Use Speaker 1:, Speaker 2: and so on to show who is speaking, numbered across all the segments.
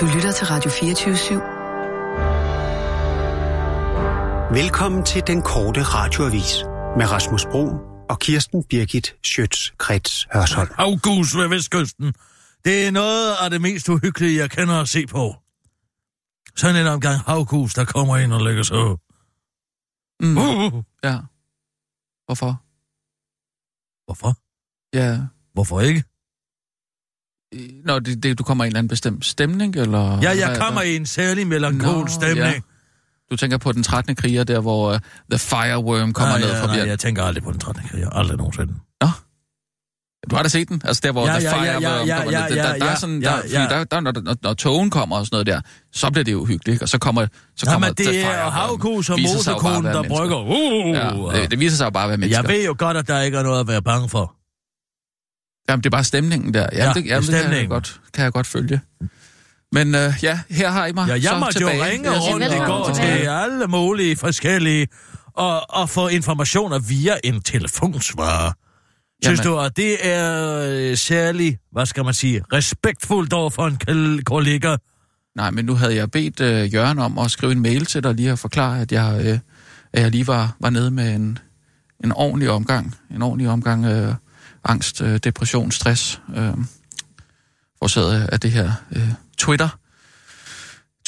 Speaker 1: Du lytter til Radio 24 /7.
Speaker 2: Velkommen til den korte radioavis med Rasmus Bro og Kirsten Birgit Schøtz-Krets Hørsholm.
Speaker 3: August ved Vestkysten. Det er noget af det mest uhyggelige, jeg kender at se på. Sådan en omgang havgus, der kommer ind og lægger sig.
Speaker 4: Mm.
Speaker 3: Uh.
Speaker 4: Ja. Hvorfor?
Speaker 3: Hvorfor?
Speaker 4: Ja.
Speaker 3: Hvorfor ikke?
Speaker 4: Når det, det, du kommer i en eller anden bestemt stemning, eller?
Speaker 3: Ja, jeg kommer i en særlig melankol
Speaker 4: Nå,
Speaker 3: stemning.
Speaker 4: ja. Du tænker på den 13. kriger, der hvor uh, The Fireworm kommer
Speaker 3: nej,
Speaker 4: ned
Speaker 3: ja,
Speaker 4: fra
Speaker 3: nej,
Speaker 4: bjerget.
Speaker 3: jeg tænker aldrig på den 13. kriger. Aldrig nogensinde.
Speaker 4: Du har da set den? Altså der, hvor
Speaker 3: Ja,
Speaker 4: The
Speaker 3: ja, ja,
Speaker 4: Fireworm
Speaker 3: ja,
Speaker 4: kommer
Speaker 3: ja,
Speaker 4: ned. Der, der,
Speaker 3: ja,
Speaker 4: der er
Speaker 3: ja,
Speaker 4: sådan,
Speaker 3: ja,
Speaker 4: der,
Speaker 3: ja.
Speaker 4: fordi der, der, når, når, når togen kommer og sådan noget der, så bliver det jo hyggeligt, ikke? Og så kommer, så kommer
Speaker 3: Jamen,
Speaker 4: The
Speaker 3: det er
Speaker 4: Fireworm. at
Speaker 3: motorkonen,
Speaker 4: være
Speaker 3: der brygger. Uh,
Speaker 4: Ja, det, det viser sig jo bare at være mennesker.
Speaker 3: jeg ved jo godt, at der ikke er noget at være bange for.
Speaker 4: Jamen, det er bare stemningen der. Jamen,
Speaker 3: Ja,
Speaker 4: det, jamen, det kan, jeg
Speaker 3: stemningen.
Speaker 4: godt, kan jeg godt følge. Men øh, ja, her har I mig
Speaker 3: Ja, jeg
Speaker 4: så
Speaker 3: måtte jo ringe rundt i går
Speaker 4: tilbage.
Speaker 3: til alle mulige forskellige og, og få informationer via en telefonsvarer. Synes
Speaker 4: Jamen.
Speaker 3: du, at det er øh, særlig, hvad skal man sige, respektfuldt over for en kol- kollega?
Speaker 4: Nej, men nu havde jeg bedt øh, Jørgen om at skrive en mail til dig lige at forklare, at jeg, øh, at jeg lige var, var nede med en, en ordentlig omgang. En ordentlig omgang øh, angst, øh, depression, stress. Øh, forårsaget af det her øh, Twitter.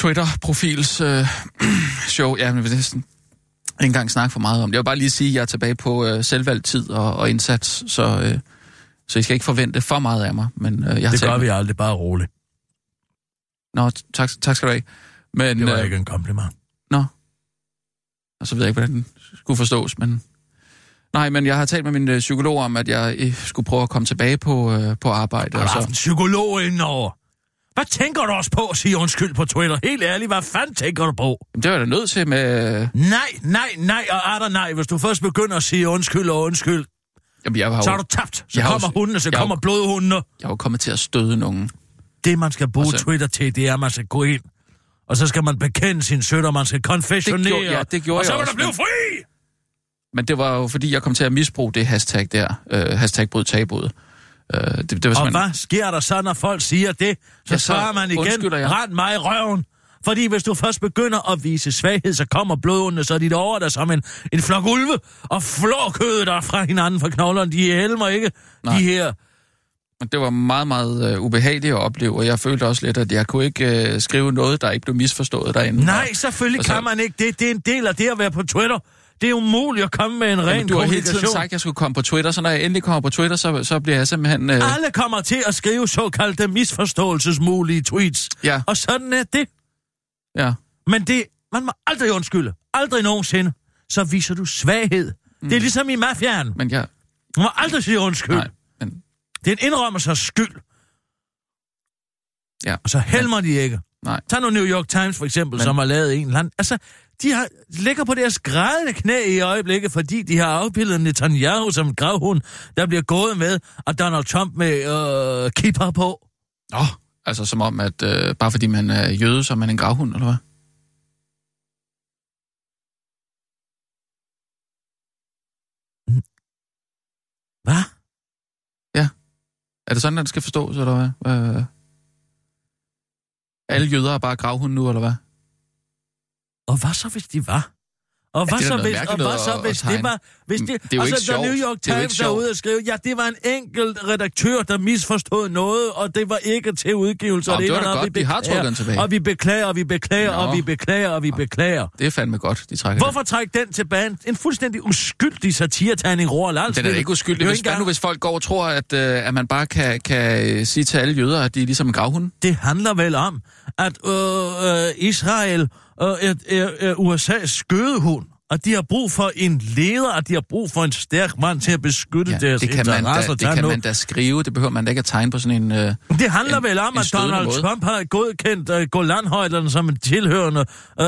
Speaker 4: Twitter-profils øh, show. Ja, men det er sådan, ikke engang snakke for meget om det. Jeg vil bare lige sige, at jeg er tilbage på øh, selvvalgt tid og, og indsats, så, øh, så I skal ikke forvente for meget af mig. Men, øh, jeg
Speaker 3: Det gør vi aldrig, bare roligt.
Speaker 4: Nå, tak, tak skal du have. Men,
Speaker 3: Det var
Speaker 4: øh,
Speaker 3: ikke en kompliment.
Speaker 4: Og så ved jeg ikke, hvordan den skulle forstås, men... Nej, men jeg har talt med min øh, psykolog om, at jeg øh, skulle prøve at komme tilbage på, øh, på arbejde.
Speaker 3: Der
Speaker 4: Og
Speaker 3: er haft
Speaker 4: så,
Speaker 3: en psykolog indenover. Hvad tænker du også på at sige undskyld på Twitter? Helt ærligt, hvad fanden tænker du på?
Speaker 4: Jamen, det var jeg da nødt til med... øh,
Speaker 3: Nej, nej, nej og er der nej. Hvis du først begynder at sige undskyld og undskyld,
Speaker 4: Jamen, jeg har,
Speaker 3: så er du tabt. Så
Speaker 4: Jeg har jo-
Speaker 3: kommer hundene, så
Speaker 4: jeg har jo-
Speaker 3: kommer blodhundene.
Speaker 4: jeg er jo kommet til at støde nogen.
Speaker 3: Det, man skal bruge
Speaker 4: så-
Speaker 3: Twitter til, det er, at man skal gå ind. Og så skal man bekende sin søn, og man skal konfessionere.
Speaker 4: Det gjorde- ja, det gjorde
Speaker 3: og så vil du blive fri!
Speaker 4: Men det var jo, fordi jeg kom til at misbruge det hashtag der. Øh, hashtag bryd tabuet. Øh, det, det var
Speaker 3: Og hvad sker der så, når folk siger det? Så
Speaker 4: Ja, så
Speaker 3: svarer man igen,
Speaker 4: jeg.
Speaker 3: rend mig i røven. Fordi hvis du først begynder at vise svaghed, så kommer blodundene, så er de over der som en, en flok ulve, og flår kødet der fra hinanden fra knoglerne. De helmer ikke,
Speaker 4: Nej.
Speaker 3: de her.
Speaker 4: Men det var meget, meget øh, ubehageligt at opleve, og jeg følte også lidt, at jeg kunne ikke øh, skrive noget, der ikke blev misforstået derinde.
Speaker 3: Nej, selvfølgelig
Speaker 4: og så-
Speaker 3: kan man ikke det. Det er en del af det at være på Twitter. Det er umuligt at komme med en ren
Speaker 4: Jamen, du har hele tiden sagt, at jeg skulle komme på Twitter, så når jeg endelig kommer på Twitter, så, så bliver jeg simpelthen... Øh,
Speaker 3: Alle kommer til at skrive såkaldte misforståelsesmulige tweets.
Speaker 4: ja,
Speaker 3: Og sådan er det.
Speaker 4: ja.
Speaker 3: Men det, man må aldrig undskylde. Aldrig nogensinde. Så viser du svaghed. Mm. Det er ligesom i mafiaen.
Speaker 4: Men jeg...
Speaker 3: Man må aldrig sige undskyld.
Speaker 4: Nej, men...
Speaker 3: Det er en indrømmelse af skyld.
Speaker 4: Ja.
Speaker 3: Og så helmer de ikke.
Speaker 4: Nej.
Speaker 3: Tag nu New York Times for eksempel,
Speaker 4: Men-
Speaker 3: Men... som har lavet en eller anden... Altså, de har, ligger på deres grædende knæ i øjeblikket, fordi de har afbildet Netanyahu som en gravhund, der bliver gået med, og Donald Trump med øh, kipper på.
Speaker 4: Åh, oh, altså som om, at øh, bare fordi man er jøde, så er man en gravhund, eller hvad?
Speaker 3: Hvad?
Speaker 4: Er det sådan, at det skal forstås, eller hvad? Øh... Alle jøder er bare gravhunde nu, eller hvad?
Speaker 3: Og hvad så, hvis de var? Og hvad
Speaker 4: det er
Speaker 3: så, hvis, og hvad så, hvis det var... Hvis det,
Speaker 4: det er jo
Speaker 3: altså,
Speaker 4: ikke
Speaker 3: da New
Speaker 4: sjovt.
Speaker 3: York
Speaker 4: Det
Speaker 3: Times er
Speaker 4: sjovt.
Speaker 3: ude og skrive, ja, det var en enkelt redaktør, der misforstod noget, og det var ikke til udgivelse.
Speaker 4: Nå,
Speaker 3: og
Speaker 4: det var
Speaker 3: og
Speaker 4: godt,
Speaker 3: vi
Speaker 4: de har
Speaker 3: beklager,
Speaker 4: trukket den tilbage.
Speaker 3: Og vi beklager, og vi beklager,
Speaker 4: Nå.
Speaker 3: og vi beklager, og vi beklager.
Speaker 4: Det er fandme godt, de trækker
Speaker 3: Hvorfor trække den tilbage? En fuldstændig uskyldig satiretegning, Roald
Speaker 4: det.
Speaker 3: Alsted.
Speaker 4: Den er ikke
Speaker 3: Det
Speaker 4: uskyldig.
Speaker 3: er
Speaker 4: Hvis, hvad nu,
Speaker 3: engang-
Speaker 4: hvis folk går og tror, at, øh, at man bare kan, kan øh, sige til alle jøder, at de er ligesom en gravhunde?
Speaker 3: Det handler vel om, at øh, øh, Israel øh, er, er, USA's skødehund. Og de har brug for en leder, og de har brug for en stærk mand til at beskytte
Speaker 4: Ja,
Speaker 3: deres
Speaker 4: det kan, man da, det kan man da skrive. Det behøver man da ikke at tegne på sådan en... Øh...
Speaker 3: Det handler
Speaker 4: en-
Speaker 3: vel om, at Donald
Speaker 4: måde.
Speaker 3: Trump har godkendt uh, Golanhøjderne som en tilhørende, uh,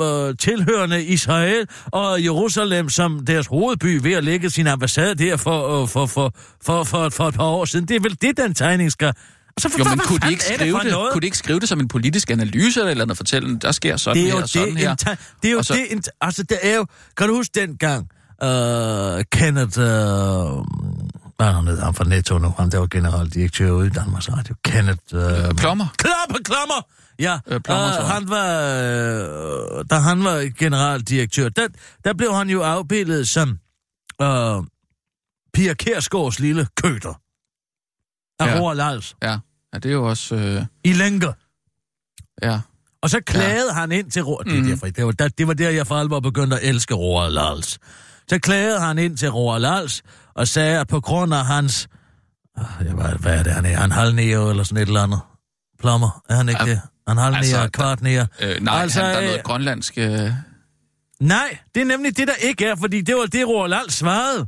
Speaker 3: uh, tilhørende Israel og Jerusalem som deres hovedby ved at lægge sin ambassade der for, uh, for, for, for, for, for et par år siden. Det er vel det, den tegning skal... Så
Speaker 4: Jo,
Speaker 3: hvad
Speaker 4: men kunne de, ikke skrive
Speaker 3: for
Speaker 4: det,
Speaker 3: noget?
Speaker 4: kunne de ikke skrive det som en politisk analyse eller noget fortælle, der sker sådan
Speaker 3: det er
Speaker 4: her
Speaker 3: jo
Speaker 4: og sådan
Speaker 3: det,
Speaker 4: her?
Speaker 3: ta- det er jo
Speaker 4: så-
Speaker 3: det, en, altså det er jo, kan du huske dengang, uh, Kenneth, uh, Hvad er han? Han fra Netto nu. Han der var generaldirektør ude i Danmarks Radio. Kenneth... Øh,
Speaker 4: Plommer.
Speaker 3: Ja,
Speaker 4: Øh, Plummer, tror
Speaker 3: øh,
Speaker 4: jeg.
Speaker 3: han var, øh, da han var generaldirektør, der, der blev han jo afbildet som øh, Pia Kærsgaards lille køter. Af
Speaker 4: Ja.
Speaker 3: ja. Roald.
Speaker 4: Ja, ja det er jo også... Øh,
Speaker 3: I lænker.
Speaker 4: ja.
Speaker 3: Og så klagede ja. han ind til Roald... Det,
Speaker 4: Mhm.
Speaker 3: derfor, det, var, der, det var der, jeg for alvor begyndte at elske Roald Lals. Så klagede han ind til Roald Lals og sagde, at på grund af hans... Øh, jeg ved, hvad er det, han er? Han halvnære eller sådan et eller andet. Plommer, er han ikke
Speaker 4: Ja,
Speaker 3: det? Han halvnære,
Speaker 4: altså,
Speaker 3: kvart nære.
Speaker 4: Øh, nej,
Speaker 3: Altså,
Speaker 4: han, der er
Speaker 3: øh,
Speaker 4: noget grønlandsk... Øh...
Speaker 3: Nej, det er nemlig det, der ikke er, fordi det var det, Roald Lals svarede.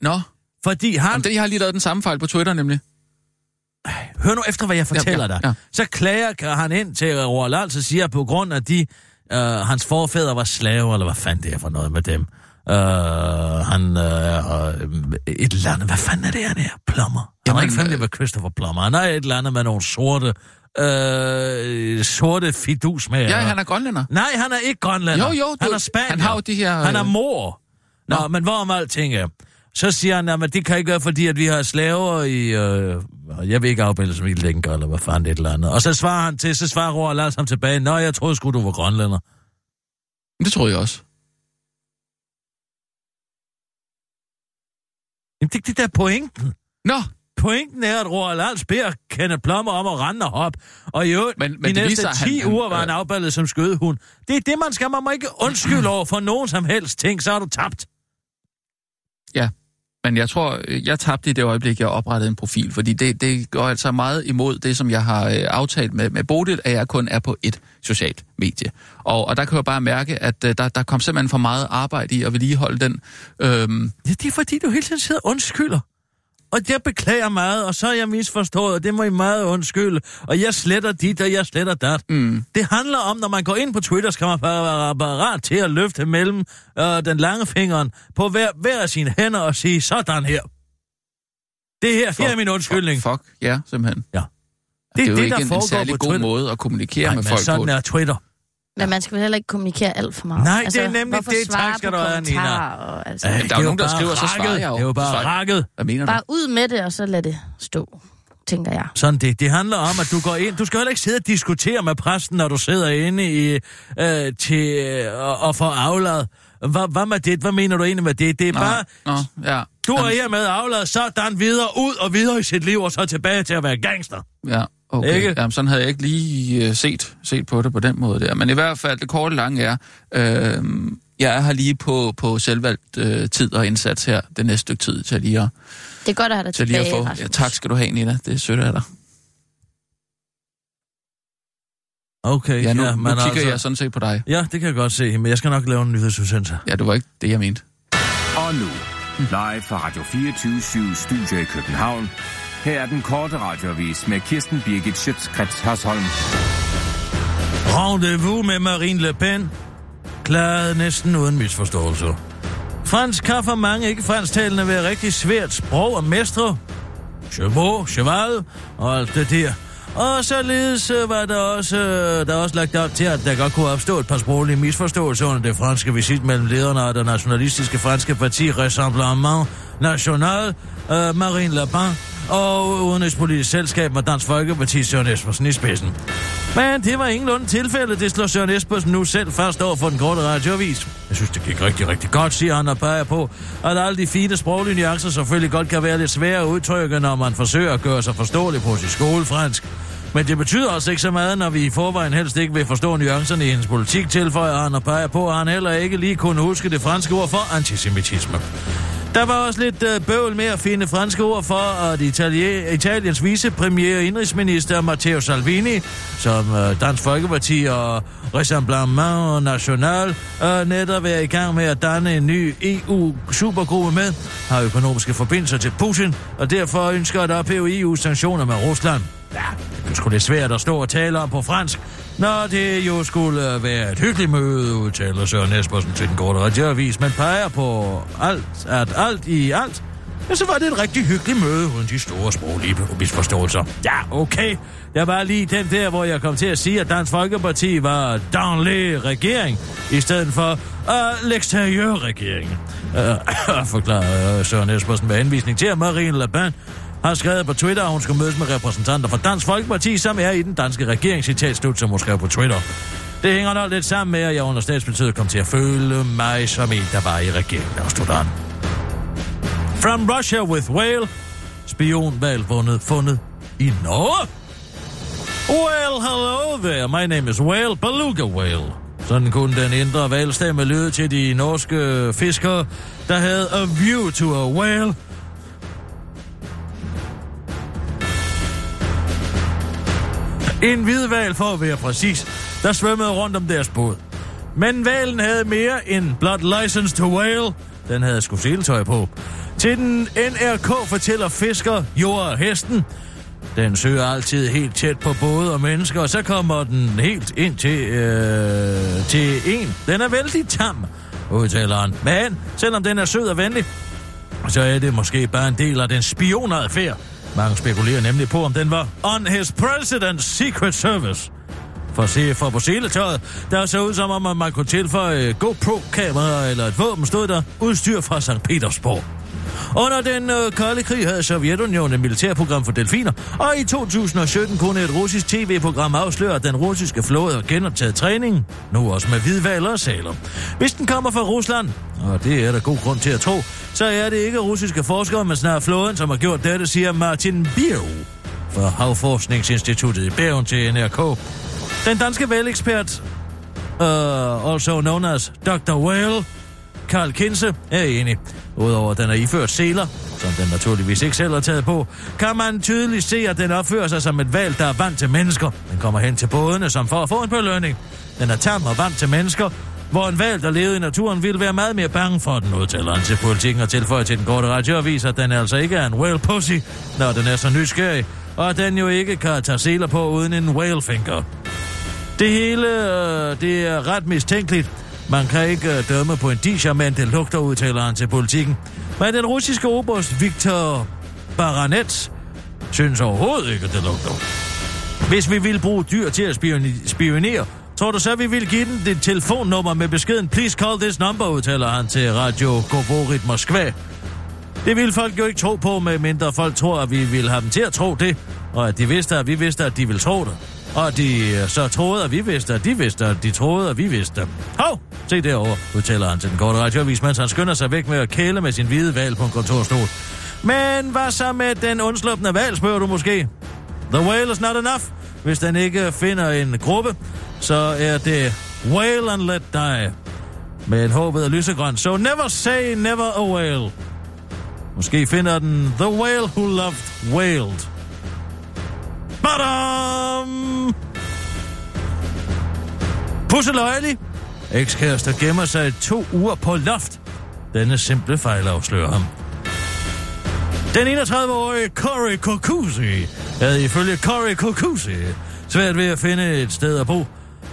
Speaker 4: Nå,
Speaker 3: Fordi han...
Speaker 4: Jamen, det, jeg har lige lavet den samme fejl på Twitter, nemlig.
Speaker 3: Hør nu efter, hvad jeg fortæller
Speaker 4: ja,
Speaker 3: dig.
Speaker 4: ja.
Speaker 3: Så klager han ind til Roald Lals og siger, at på grund af de... Øh, hans forfædre var slaver, eller hvad fanden det er for noget med dem. Øh, han øh, øh, et eller andet... Hvad fanden er det, han er? Plommer. Han
Speaker 4: Jamen,
Speaker 3: er ikke
Speaker 4: øh,
Speaker 3: med Christopher Plommer. Han er et eller andet med nogle sorte... Øh, sorte fidus med.
Speaker 4: Ja, han er grønlænder.
Speaker 3: Nej, han er ikke grønlænder.
Speaker 4: Jo, jo,
Speaker 3: Han
Speaker 4: du-
Speaker 3: er spanier.
Speaker 4: han har jo de her,
Speaker 3: Han er
Speaker 4: øh,
Speaker 3: mor. Nå,
Speaker 4: Nå.
Speaker 3: men hvorom alting er. Så siger han, at det kan ikke være, fordi at vi har slaver i... Øh, jeg vil ikke afbilde som i lænker, eller hvad fanden er et eller andet. Og så svarer han til, så svarer Roald Lars ham tilbage, Nå, jeg troede sgu, du var grønlænder.
Speaker 4: Det tror jeg også.
Speaker 3: Jamen, det, det der er pointen.
Speaker 4: Nå,
Speaker 3: Pointen er, at Roald Lals beder Kenneth Plummer om at rende og hoppe. Og i øvrigt,
Speaker 4: Men-
Speaker 3: men, de næste
Speaker 4: viser,
Speaker 3: 10
Speaker 4: han-
Speaker 3: uger var han
Speaker 4: øh,
Speaker 3: afbaldet som skødehund. Det er det, man skal. Man må ikke undskylde over for nogen som helst ting, så har du tabt.
Speaker 4: ja. Men jeg tror, jeg tabte i det øjeblik, jeg oprettede en profil, fordi det, det går altså meget imod det, som jeg har øh, aftalt med, med Bodil, at jeg kun er på et socialt medie. Og, og der kan jeg bare mærke, at øh, der, der kom simpelthen for meget arbejde i at vedligeholde den. Øhm,
Speaker 3: Ja, det er fordi, du hele tiden sidder og undskylder. Og jeg beklager meget, og så er jeg misforstået, og det må I meget undskylde. Og jeg sletter dit, og jeg sletter dat.
Speaker 4: mm,
Speaker 3: Det handler om, når man går ind på Twitter, skal man bare være parat til at løfte mellem øh, den lange fingeren på hver, hver af sine hænder og sige, sådan her. Det her, her er min undskyldning.
Speaker 4: Fuck, fuck, ja, simpelthen.
Speaker 3: Ja.
Speaker 4: Det,
Speaker 3: Det
Speaker 4: er jo
Speaker 3: det,
Speaker 4: ikke
Speaker 3: der
Speaker 4: en, en særlig god
Speaker 3: Twitter.
Speaker 4: måde at kommunikere
Speaker 3: Nej,
Speaker 4: med folk på.
Speaker 3: sådan er Twitter.
Speaker 5: Men man skal vel heller ikke kommunikere alt for meget.
Speaker 3: Nej, det er nemlig
Speaker 5: hvorfor
Speaker 3: det. Tak skal du have, Nina.
Speaker 5: Og, altså,
Speaker 3: Ja,
Speaker 4: der er
Speaker 3: det
Speaker 4: jo nogen, der skriver, så svarer jeg jo.
Speaker 3: Det er jo bare rakket.
Speaker 4: Hvad mener du?
Speaker 5: Bare ud med det, og så lad det stå, tænker jeg.
Speaker 3: Sådan det. Det handler om, at du går ind. Du skal heller ikke sidde og diskutere med præsten, når du sidder inde i, øh, til øh, og, og får aflad. Hvad, hvad med det? Hvad mener du egentlig med det? Det er
Speaker 4: Nå,
Speaker 3: bare,
Speaker 4: Nå, ja.
Speaker 3: du er hermed aflad, sådan videre, ud og videre i sit liv, og så tilbage til at være gangster.
Speaker 4: Ja, okay.
Speaker 3: Ikke?
Speaker 4: Jamen, sådan havde jeg ikke lige uh, set, set på det på den måde der. Men i hvert fald, det korte lange er, øh, jeg er her lige på, på selvvalgt øh, tid og indsats her det næste stykke tid til lige at,
Speaker 5: Det er godt at have dig
Speaker 4: til lige
Speaker 5: tilbage,
Speaker 4: at få...
Speaker 5: Rasmus.
Speaker 4: Ja, tak skal du have, Nina. Det er sødt af dig.
Speaker 3: Okay,
Speaker 4: Ja, nu,
Speaker 3: ja,
Speaker 4: nu
Speaker 3: men
Speaker 4: kigger
Speaker 3: altså,
Speaker 4: jeg sådan set på dig.
Speaker 3: Ja, det kan jeg godt se, men jeg skal nok lave en nyhedsudsendelse.
Speaker 4: Ja, det var ikke det, jeg mente.
Speaker 6: Og nu, live fra Radio 24 Studio i København. Her er den korte radiovis med Kirsten Birgit Schøtzgrads Hasholm.
Speaker 3: Rendezvous med Marine Le Pen. klarede næsten uden misforståelser. Fransk kan for mange ikke fransktalende være rigtig svært sprog at mestre. Chevaux, cheval og alt det der. Og således øh, var der også, øh, der også lagt op til, at der godt kunne opstå et par sproglige misforståelser under det franske visit mellem lederne af det nationalistiske franske parti Rassemblement National, øh, Marine Le Pen og udenrigspolitisk selskab med Dansk Folkeparti Søren Espersen i spidsen. Men det var ingenlunde tilfælde, det slår Søren Espersen nu selv først over for den korte radioavis. Jeg synes, det gik rigtig, rigtig godt, siger han og peger på, at alle de fine sproglige nuancer selvfølgelig godt kan være lidt svære at udtrykke, når man forsøger at gøre sig forståelig på sit skolefransk. Men det betyder også ikke så meget, når vi i forvejen helst ikke vil forstå nuancerne i hendes politik, tilføjer han og peger på, at han heller ikke lige kunne huske det franske ord for antisemitisme. Der var også lidt øh, bøvl med at finde franske ord for, at Italie, Italiens vicepremier indrigsminister Matteo Salvini, som øh, Dansk Folkeparti og Rassemblement National øh, netop er i gang med at danne en ny EU-supergruppe med, har økonomiske forbindelser til Putin, og derfor ønsker at ophæve EU-sanktioner med Rusland. Ja, det er sgu lidt svært at stå og tale om på fransk, når det jo skulle være et hyggeligt møde, udtaler Søren Espersen til den korte radioavis, men peger på alt, at alt i alt Ja, så var det et rigtig hyggeligt møde uden de store sproglige misforståelser. Ja, okay. Jeg var lige den der, hvor jeg kom til at sige, at Dansk Folkeparti var daglig regering, i stedet for uh, l'extérieur regering. Uh, forklarer Søren Espersen med henvisning til, at Marine Le Pen har skrevet på Twitter, at hun skulle mødes med repræsentanter fra Dansk Folkeparti, som er i den danske regering, citat slut, som hun skrev på Twitter. Det hænger nok lidt sammen med, at jeg under statsbetødet kom til at føle mig som en, der var i regeringen, der stod der. From Russia with whale. Spionvalg fundet, fundet i Norge. Well, hello there. My name is Whale, Beluga Whale. Sådan kunne den indre valgstemme lyde til de norske fiskere, der havde a view to a whale. En hvid val for at være præcis, der svømmede rundt om deres båd. Men valen havde mere end blot license to whale. Den havde sgu seletøj på. Til den NRK fortæller fisker Jord og Hesten. Den søger altid helt tæt på både og mennesker, og så kommer den helt ind til, øh, til en. Den er vældig tam, udtaler han. Men selvom den er sød og venlig, så er det måske bare en del af den spionadfærd. Mange spekulerer nemlig på, om den var on his president's secret service. For se for på seletøjet, der så ud som om, at man kunne tilføje GoPro-kamera eller et våben, stod der udstyr fra St. Petersborg. Under den øh, kolde krig havde Sovjetunionen et militærprogram for delfiner, og i 2017 kunne et russisk tv-program afsløre, at den russiske flåde har genoptaget træningen, nu også med hvidvaler og saler. Hvis den kommer fra Rusland, og det er der god grund til at tro, så er det ikke russiske forskere, men snart flåden, som har gjort dette, siger Martin Bio fra Havforskningsinstituttet i Bergen til NRK. Den danske valgekspert, uh, also known as Dr. Whale, Karl Kinse, er enig. Udover at den er iført seler, som den naturligvis ikke selv har taget på, kan man tydeligt se, at den opfører sig som et valg, der er vant til mennesker. Den kommer hen til bådene, som for at få en belønning. Den er tam og vant til mennesker, hvor en valg, der levede i naturen, ville være meget mere bange for den, udtaler han til politikken og tilføjer til den korte radioavis, at den altså ikke er en whale pussy, når den er så nysgerrig, og at den jo ikke kan tage seler på uden en whale finger. Det hele, øh, det er ret mistænkeligt. Man kan ikke øh, dømme på en disher, men det lugter, udtaler han til politikken. Men den russiske oberst Viktor Baranets synes overhovedet ikke, at det lugter. Hvis vi vil bruge dyr til at spionere, tror du så, vi vil give den dit telefonnummer med beskeden Please call this number, udtaler han til Radio Govorit Moskva. Det vil folk jo ikke tro på, medmindre folk tror, at vi vil have dem til at tro det, og at de vidste, at vi vidste, at de ville tro det. Og at de øh, så troede, at vi vidste, at de vidste, at de troede, at vi vidste. Hov, se derovre, udtaler han til den korte radioavis, mens han skynder sig væk med at kæle med sin hvide valg på en kontorstol. Men hvad så med den undsluppende valg, spørger du måske? The whale is not enough. Hvis den ikke finder en gruppe, så er det whale and let die. Men håbet er lysegrøn, so never say never a whale. Måske finder den The Whale Who Loved Whaled. Badam! Pusseløjelig. Ekskærester gemmer sig to uger på loft. Denne simple fejl afslører ham. Den 31-årige Corey Kokusi havde ifølge Corey Kokusi svært ved at finde et sted at bo.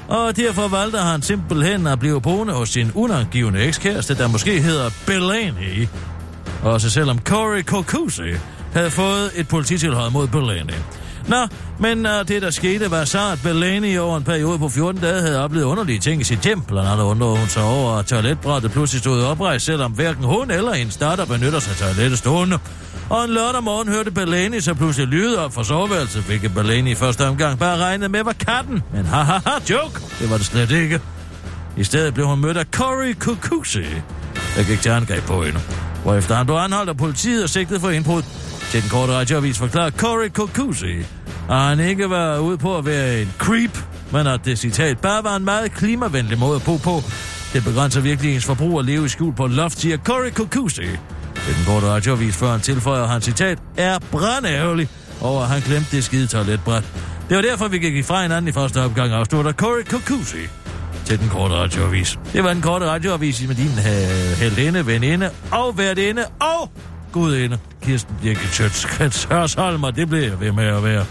Speaker 3: Og derfor valgte han simpelthen at blive boende hos sin unangivende ekskæreste, der måske hedder Bellany. Også selvom Corey Kokusi havde fået et polititilhold mod Bellany. Nå, men uh, det der skete var så, at Bellany over en periode på 14 dage havde oplevet underlige ting i sit hjem. Blandt andet undrede hun sig over, at toiletbrættet pludselig stod oprejst, selvom hverken hun eller en starter benytter sig af toilettet stående. Og en lørdag morgen hørte Bellany så pludselig lyde op fra soveværelset, hvilket Bellany i første omgang bare regnede med var katten. Men haha, joke, det var det slet ikke. I stedet blev hun mødt af Cory Kukusi, der gik til angreb på hende. Hvorefter han blev anholdt af politiet og sigtet for indbrud. Til den korte radioavis forklarer Cory Kukusi, at han ikke var ude på at være en creep, men at det citat bare var en meget klimavenlig måde at bo på. Det begrænser virkelig ens forbrug at leve i skjul på loft, siger Cory Kukusi. Til den korte radioavis, før han tilføjer, hans citat er brandærgerlig over, at han glemte det skide toiletbræt. Det var derfor, vi gik fra hinanden i første opgang, afslutter Corey Kukusi til den korte radioavis. Det var den korte radioavis med din uh, heldinde, veninde og værtinde og gudinde, Kirsten Birgit Sjøtskrets Hørsholm, og det blev jeg ved med at være.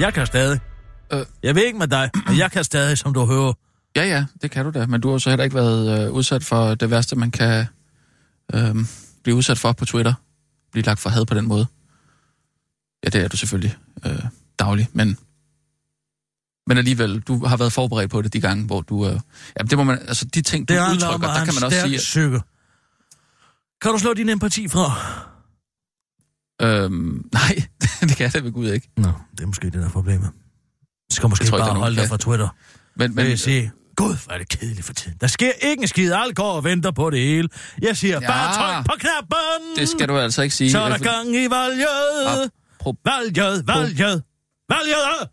Speaker 3: Jeg kan stadig.
Speaker 4: Øh.
Speaker 3: Jeg ved ikke med dig, men jeg kan stadig, som du hører.
Speaker 4: Ja, ja, det kan du da, men du har så heller ikke været øh, udsat for det værste, man kan øh, blive udsat for på Twitter. Blive lagt for had på den måde. Ja, det er du selvfølgelig øh, daglig, men, men alligevel, du har været forberedt på det de gange, hvor du... Øh, ja, det må man, altså de ting, du
Speaker 3: Det
Speaker 4: udtrykker,
Speaker 3: at
Speaker 4: der kan man også sige...
Speaker 3: psyke. Kan du slå din empati fra?
Speaker 4: Øh, nej, det kan jeg da ved Gud ikke.
Speaker 3: Nå, det er måske det, der er problemet. Du skal måske
Speaker 4: Jeg tror
Speaker 3: bare
Speaker 4: der
Speaker 3: holde dig
Speaker 4: der
Speaker 3: fra Twitter.
Speaker 4: Men,
Speaker 3: Men jeg sige, Gud, hvor er det kedeligt for tiden. Der sker ikke en skid. Alle går og venter på det hele. Jeg siger,
Speaker 4: Ja.
Speaker 3: bare tryk på knappen.
Speaker 4: det skal du altså ikke sige.
Speaker 3: Så er der gang i valget.
Speaker 4: Apro-
Speaker 3: Valget, valget, valget.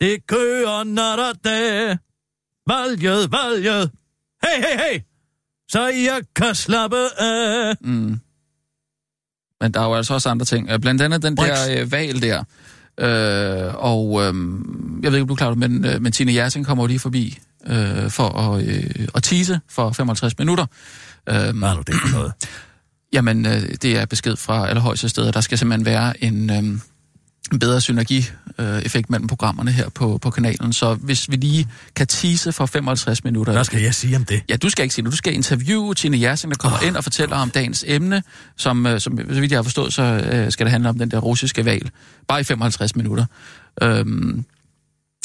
Speaker 3: Det kører nat og dag. Valget, valget. Hey, hey, hey. Så jeg kan slappe af.
Speaker 4: Mm. Men der er jo altså også andre ting. Øh, Blandt andet den
Speaker 3: Brix.
Speaker 4: der øh, valg der. Øh, og øh, jeg ved ikke, om du er klar, men, øh, men Tine Jersing kommer jo lige forbi øh, for at, øh, at tease for 55 minutter. Øh,
Speaker 3: Hvad er det for noget?
Speaker 4: Jamen, øh, det er besked fra allerhøjeste steder. Der skal simpelthen være en, øh, en bedre synergieffekt mellem programmerne her på, på kanalen. Så hvis vi lige kan tease for 55 minutter...
Speaker 3: Hvad skal jeg sige om det?
Speaker 4: Ja, du skal ikke sige noget. Du skal interviewe Tine Jersing, der kommer oh. ind og fortæller om dagens emne, som, øh, som så vidt jeg har forstået, så øh, skal det handle om den der russiske valg. Bare i 55 minutter. Øhm,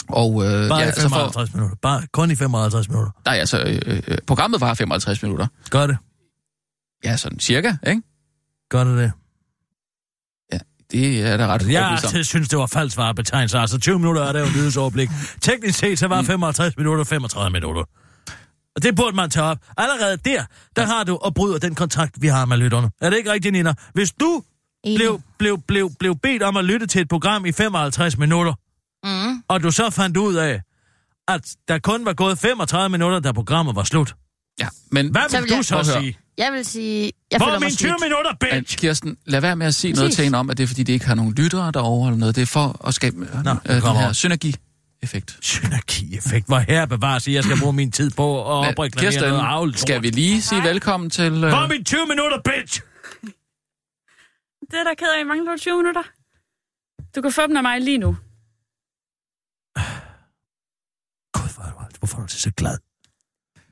Speaker 4: og, øh,
Speaker 3: Bare
Speaker 4: ja,
Speaker 3: i
Speaker 4: altså for,
Speaker 3: 55 minutter. Bare kun i 55 minutter.
Speaker 4: nej, altså, øh, øh, programmet var 55 minutter.
Speaker 3: Gør det.
Speaker 4: Ja, sådan cirka, ikke?
Speaker 3: Gør det det.
Speaker 4: Det er da ret
Speaker 3: Altså, jeg altid synes, det var falsk varebetegnelse. Altså 20 minutter er det jo et nyhedsoverblik. Teknisk set, så var 55 minutter 35 minutter. Og det burde man tage op. Allerede der, der har du og bryder den kontrakt, vi har med lytterne. Er det ikke rigtigt, Nina? Hvis du
Speaker 5: Enig.
Speaker 3: blev, blev, blev, blev bedt om at lytte til et program i 55 minutter,
Speaker 5: Mm.
Speaker 3: og du så fandt ud af, at der kun var gået 35 minutter, da programmet var slut.
Speaker 4: Ja, men,
Speaker 3: Hvad
Speaker 5: Så
Speaker 3: vil
Speaker 5: vil
Speaker 3: du
Speaker 5: jeg-
Speaker 3: så sige?
Speaker 5: Jeg vil sige, jeg
Speaker 3: Hvor
Speaker 5: føler
Speaker 3: er mine 20
Speaker 5: snydt.
Speaker 3: minutter, bitch?
Speaker 4: Kirsten, lad være med at sige noget til hende om, at det er, fordi de ikke har nogen lyttere derovre eller noget. Det er for at skabe øh,
Speaker 3: Nå,
Speaker 4: øh, den her
Speaker 3: on.
Speaker 4: synergi-effekt.
Speaker 3: Synergi-effekt. Hvor her bevares, jeg skal bruge min tid på at opreklamere noget avl.
Speaker 4: skal vi lige sige velkommen til... Øh,
Speaker 3: Hvor er mine 20 minutter, bitch?
Speaker 7: Det er der ked af. Mangler du 20 minutter? Du kan få dem af mig lige nu.
Speaker 3: Gud, hvor du, hvorfor er du så glad?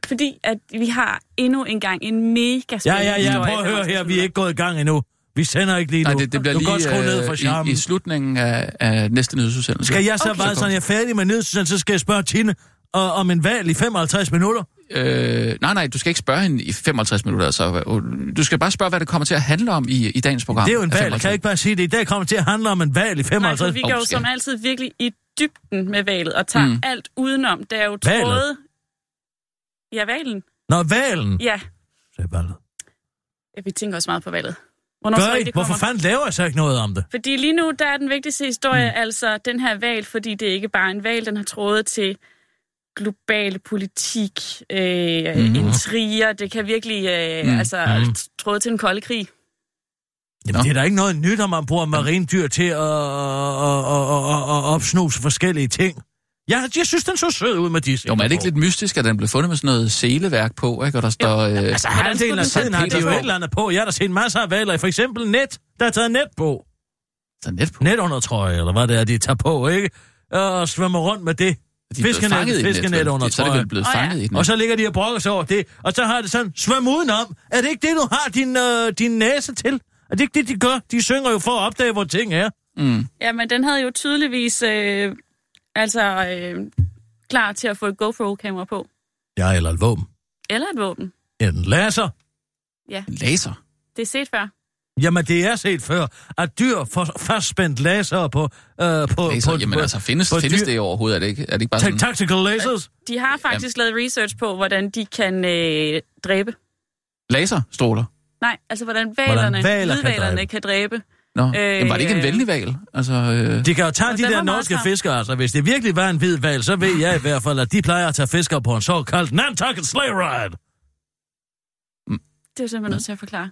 Speaker 7: Fordi at vi har endnu en gang en mega
Speaker 3: Ja,
Speaker 7: spændende
Speaker 3: ja, ja,
Speaker 7: historie
Speaker 3: prøv at høre
Speaker 7: 55
Speaker 3: her, vi er ikke gået i gang endnu. Vi sender ikke lige nu.
Speaker 4: Nej, det, det bliver
Speaker 3: du kan godt
Speaker 4: lige
Speaker 3: skrue ned for
Speaker 4: øh,
Speaker 3: charmen.
Speaker 4: i, i slutningen af, af næste nyhedsudsendelse.
Speaker 3: Skal jeg så
Speaker 7: Okay.
Speaker 3: bare sådan, jeg er færdig med nyhedsudsendelsen, så skal jeg spørge Tine og, om en valg i 55 minutter?
Speaker 4: Øh, nej, nej, du skal ikke spørge hende i 55 minutter. Altså, du skal bare spørge, hvad det kommer til at handle om i, i dagens program.
Speaker 3: Det er jo en valg.
Speaker 4: 55.
Speaker 3: Kan jeg ikke bare sige det? I dag kommer til at handle om en valg i
Speaker 7: Nej,
Speaker 3: 55
Speaker 7: for vi går jo som altid virkelig i dybden med valet og tager
Speaker 4: Mm.
Speaker 7: alt udenom. Der er jo
Speaker 3: Valet?
Speaker 7: tråde... Ja, valen.
Speaker 3: Nå, valgen.
Speaker 7: Ja.
Speaker 3: Så er valget.
Speaker 7: ja, vi tænker også meget på valget. Hvornår
Speaker 3: Gør
Speaker 7: I, det
Speaker 3: Hvorfor fanden laver jeg så ikke noget om det?
Speaker 7: Fordi lige nu, der er den vigtigste historie, mm. altså den her valg, fordi det er ikke bare en valg, den har trådet til global politik, øh, mm. intriger, det kan virkelig, øh,
Speaker 4: Mm.
Speaker 7: altså, mm. tråde til en kold krig.
Speaker 3: Jamen, det er da ikke noget nyt, om man bruger marindyr til at, at, at, at, at, at opsnuse forskellige ting. Jeg, jeg synes, den så sød ud med disse.
Speaker 4: Jo, men er det ikke lidt mystisk, at den blev fundet med sådan noget seleværk på, ikke? Og der står... Øh,
Speaker 3: Altså, halvdelen af tiden
Speaker 7: den
Speaker 3: har de jo et eller andet på. Jeg har da set masser af valger. For eksempel net. Der er taget net på.
Speaker 4: så net på.
Speaker 3: Net under trøje, eller hvad det er, de tager på, ikke? Og svømmer rundt med det.
Speaker 4: De
Speaker 3: Fiskenet-
Speaker 4: fanget
Speaker 3: fiskenet under
Speaker 4: Så er det
Speaker 3: trøjen.
Speaker 4: vel blevet
Speaker 7: Åh, ja.
Speaker 4: fanget i et net.
Speaker 3: Og så ligger de og brokker sig over det. Og så har det sådan, svøm udenom. Er det ikke det, du har din, øh, din næse til? Er det ikke det, de gør? De synger jo for at opdage, hvor ting er.
Speaker 4: Mm.
Speaker 7: Ja, men den havde jo tydeligvis, øh, altså, øh, klar til at få et GoPro-kamera på.
Speaker 3: Ja, eller et våben.
Speaker 7: Eller et våben.
Speaker 3: En laser.
Speaker 7: Ja,
Speaker 4: En laser.
Speaker 7: det er set før.
Speaker 3: Jamen, det er set før, at dyr får fastspændt laser på... Øh, på
Speaker 4: laser.
Speaker 3: på,
Speaker 4: Jamen
Speaker 3: på,
Speaker 4: altså, findes,
Speaker 3: på
Speaker 4: findes
Speaker 3: dyr-
Speaker 4: det overhovedet? Er det ikke, er det ikke bare sådan...
Speaker 3: Tactical lasers?
Speaker 7: De har faktisk lavet research på, hvordan de kan øh, dræbe.
Speaker 4: Laserstråler?
Speaker 7: Nej, altså hvordan valerne,
Speaker 3: hvaler kan
Speaker 7: hvidvalerne
Speaker 3: dræbe.
Speaker 7: kan dræbe.
Speaker 4: Nå, øh, Jamen, var det ikke en venlig valg? Altså, øh,
Speaker 3: De kan jo tage de der norske fiskere, altså hvis det virkelig var en hvid valg, så ved jeg i hvert fald, at de plejer at tage fiskere på en såkaldt Nantucket Sleigh Ride.
Speaker 7: Det er simpelthen nødt til at forklare.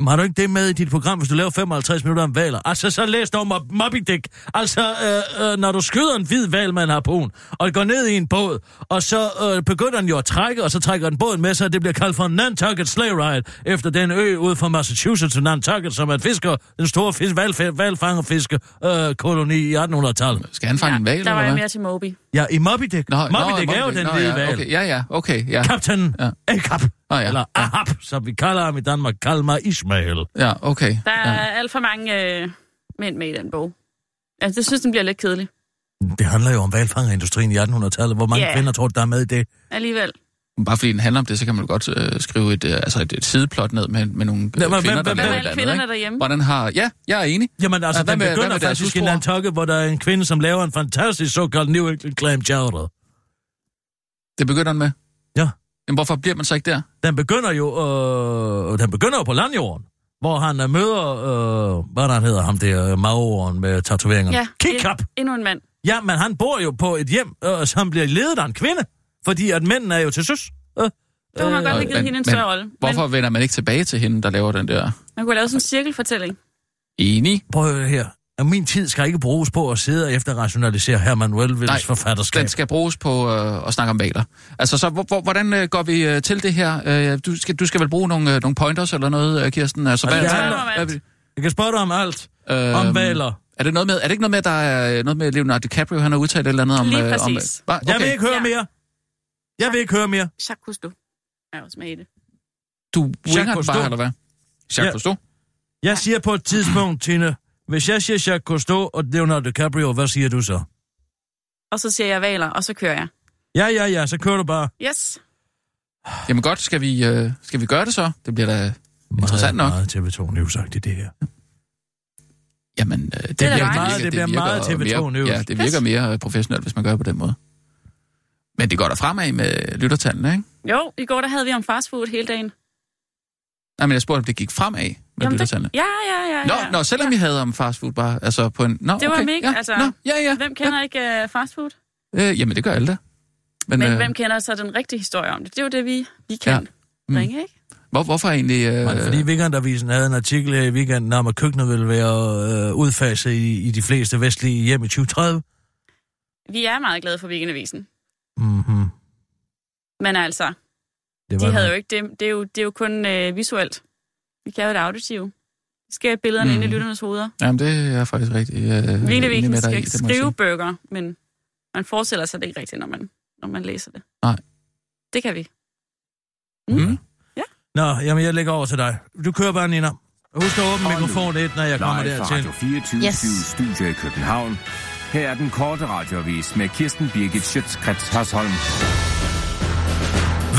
Speaker 3: Jamen, har du ikke det med i dit program, hvis du laver 55 minutter om valer? Altså, så læs dog Mob- Moby Dick. Altså, øh, øh, når du skyder en hvid val med en harpun, og det går ned i en båd, og så øh, begynder den jo at trække, og så trækker den båden med sig, og det bliver kaldt for Nantucket Sleigh Ride, efter den ø ude fra Massachusetts til Nantucket, som er et fisker, den store fisk, valf- valfangerfiske øh, koloni i 1800-tallet.
Speaker 4: Skal han fange en val,
Speaker 7: der
Speaker 4: eller
Speaker 7: var jeg mere til Moby.
Speaker 3: Ja, i Moby Dick.
Speaker 4: Nå,
Speaker 3: Moby
Speaker 4: nå,
Speaker 3: Dick er jo
Speaker 4: Moby Dick.
Speaker 3: den hvide
Speaker 4: ja,
Speaker 3: val.
Speaker 4: Okay. Ja, ja, okay, ja.
Speaker 3: Kaptajn
Speaker 4: Ja.
Speaker 3: Ahab,
Speaker 4: ja,
Speaker 3: eller
Speaker 4: ja.
Speaker 3: Ahab, som vi kalder ham i Danmark, Kalmar Ismail.
Speaker 4: Ja, okay.
Speaker 7: Der er
Speaker 4: Ja.
Speaker 7: alt for mange øh, mænd med i den bog. Altså, det synes, den bliver lidt kedelig.
Speaker 3: Det handler jo om valfangerindustrien i 1800-tallet. Hvor mange yeah. kvinder tror du, der er med i det?
Speaker 7: Alligevel.
Speaker 4: Bare fordi den handler om det, så kan man godt øh, skrive et, øh, altså et, et sideplot ned med, med nogle
Speaker 3: Ja,
Speaker 4: ja,
Speaker 3: men
Speaker 4: kvinder,
Speaker 3: hvem-
Speaker 4: der
Speaker 7: Hvad er
Speaker 4: andet,
Speaker 7: kvinderne derhjemme?
Speaker 4: Hvordan har... Ja, jeg er enig.
Speaker 3: Jamen altså,
Speaker 4: Ja, hvad
Speaker 3: den
Speaker 4: med- hvad
Speaker 3: begynder
Speaker 4: med deres
Speaker 3: faktisk i? Nantucket, hvor der er en kvinde, som laver en fantastisk såkaldt New England clam chowder.
Speaker 4: Det begynder den med.
Speaker 3: Ja.
Speaker 4: Jamen, hvorfor bliver man så ikke der?
Speaker 3: Den begynder jo, øh, den begynder jo på landjorden, hvor han øh, møder, øh, hvad der hedder ham der, øh, maoren med tatoveringerne.
Speaker 7: Ja,
Speaker 3: Kikap!
Speaker 7: en- endnu en mand.
Speaker 3: Ja, men han bor jo på et hjem, øh, som bliver ledet af en kvinde, fordi at mændene er jo til søs. Øh,
Speaker 7: Det kunne man godt have
Speaker 4: men-
Speaker 7: givet hende en
Speaker 4: men
Speaker 7: større rolle.
Speaker 4: Hvorfor
Speaker 7: Men
Speaker 4: vender man ikke tilbage til hende, der laver den der?
Speaker 7: man kunne lave sådan en cirkelfortælling.
Speaker 4: Enig.
Speaker 3: Prøv at høre her. At min tid skal ikke bruges på at sidde og efterrationalisere Herman Melvilles
Speaker 4: Nej,
Speaker 3: forfatterskab.
Speaker 4: Den skal bruges på øh, at snakke om valer. Altså, så hvor, hvor, hvordan øh, går vi øh, til det her? Øh, du, skal, du skal vel bruge nogle, øh, nogle pointers eller noget, øh, Kirsten? Altså,
Speaker 3: Altså,
Speaker 7: handler- om alt.
Speaker 4: hvad-
Speaker 3: Jeg kan spørge dig om alt.
Speaker 4: øh,
Speaker 3: Om valer.
Speaker 4: Er det noget med, er det ikke noget med, at der er øh, noget med Leonardo DiCaprio, han har udtalt et eller andet om...
Speaker 7: Lige
Speaker 4: øh, om
Speaker 7: præcis.
Speaker 4: Hva?
Speaker 3: Jeg vil
Speaker 4: okay.
Speaker 3: ikke høre
Speaker 7: Ja.
Speaker 3: mere. Jeg vil ikke høre mere.
Speaker 7: Jacques Cousteau er også med i det.
Speaker 4: Du winger bare, eller hvad? Jacques
Speaker 3: Ja.
Speaker 4: ja. Cousteau?
Speaker 3: Jeg siger på et tidspunkt, Tine, hvis jeg siger Jacques Cousteau og Leonardo DiCaprio, hvad siger du så?
Speaker 7: Og så siger jeg valer, og så kører jeg.
Speaker 3: Ja, ja, ja, så kører du bare.
Speaker 7: Yes.
Speaker 4: Jamen godt, skal vi, øh, skal vi gøre det så? Det bliver da interessant nok.
Speaker 3: Meget TV2 News i det her.
Speaker 4: Jamen, øh, det, virker-
Speaker 7: dejligt.
Speaker 3: Meget- det bliver
Speaker 4: virker
Speaker 3: meget TV2
Speaker 4: mere,
Speaker 3: News.
Speaker 4: Ja, det virker mere øh, professionelt, hvis man gør det på den måde. Men det går der fremad med lyttertallene, ikke?
Speaker 7: Jo, i går der havde vi om fastfood hele dagen.
Speaker 4: Nej, men jeg spurgte, om det gik fremad med
Speaker 7: Jamen, det, ja, ja, ja.
Speaker 4: Nå,
Speaker 7: ja.
Speaker 4: nå, selvom vi havde om fastfood bare, altså på en... Nå,
Speaker 7: Det var
Speaker 4: okay,
Speaker 7: mega,
Speaker 4: ja,
Speaker 7: altså,
Speaker 4: Nå, ja, ja.
Speaker 7: Hvem kender ikke uh, fastfood?
Speaker 4: Øh, jamen, det gør alle da. Men,
Speaker 7: Men
Speaker 4: øh,
Speaker 7: hvem kender så den rigtige historie om det? Det er jo det, vi, vi kan
Speaker 4: Ja.
Speaker 7: ja.
Speaker 4: Mm.
Speaker 7: bringe, ikke?
Speaker 4: hvor, hvorfor egentlig... Øh,
Speaker 3: Var det fordi Weekendavisen havde en artikel her i weekenden om, at køkkenet ville være øh, udfaset i, i de fleste vestlige hjem i 2030?
Speaker 7: Vi er meget glade for Weekendavisen.
Speaker 3: Mm-hmm.
Speaker 7: Men altså,
Speaker 3: Det
Speaker 7: de havde jo ikke det. Det er jo, det er jo kun øh, visuelt. Vi kan jo det auditive. Vi skal have billederne mm. ind i
Speaker 4: Mhm.
Speaker 7: lytternes hoveder.
Speaker 4: Jamen, det er faktisk rigtig øh, med dig
Speaker 7: skal ikke skrive bøger, men man forestiller sig det ikke rigtigt, når man, når man læser det.
Speaker 4: Nej.
Speaker 7: Det kan vi.
Speaker 4: Mm.
Speaker 3: Nå, jamen jeg lægger over til dig. Du kører bare, Nina. Husk at åbne mikrofonen et, når jeg kommer
Speaker 6: Live fra
Speaker 3: dertil.
Speaker 6: Radio 24
Speaker 5: Yes.
Speaker 6: yes. Studio i København. Her er den korte radiovis med Kirsten Birgit Schøtzgrads Hasholm.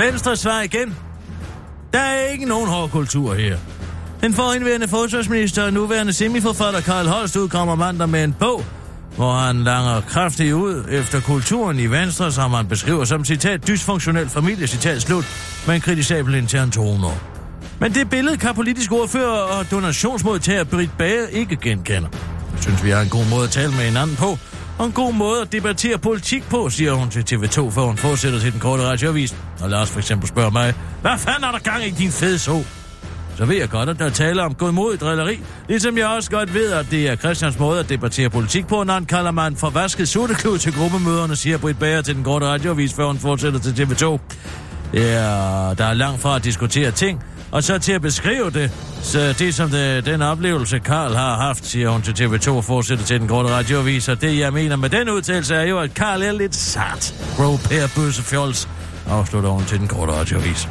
Speaker 3: Venstre svar igen. Der er ikke nogen hård kultur her. Den forindværende forsvarsminister og nuværende semiforfatter Karl Holst udkommer mandag med en bog, hvor han langer kraftigt ud efter kulturen i Venstre, som han beskriver som citat dysfunktionel familie, citat slut, med en kritisabel intern tone. Men det billede kan politisk ordfører og donationsmodtager Britt Bager ikke genkender. Jeg synes, vi har en god måde at tale med hinanden på, og en god måde at debattere politik på, siger hun til TV2, før hun fortsætter til den korte radioavis. Og Lars for eksempel spørger mig, hvad fanden er der gang i din fede så? Så ved jeg godt, at der taler om godmodig drilleri, ligesom jeg også godt ved, at det er Christians måde at debattere politik på, når han kalder mig en forvasket sutteklud til gruppemøderne, siger Britt Bager til den korte radioavis, før hun fortsætter til TV2. Ja, der er langt fra at diskutere ting, og så til at beskrive det. Så det som det, den oplevelse, Karl har haft, siger hun til TV2 og fortsætter til den korte radioavis. Og det, jeg mener med den udtalelse, er jo, at Karl er lidt sart. Bro bøsse, fjols, afslutter hun til den korte radioavis.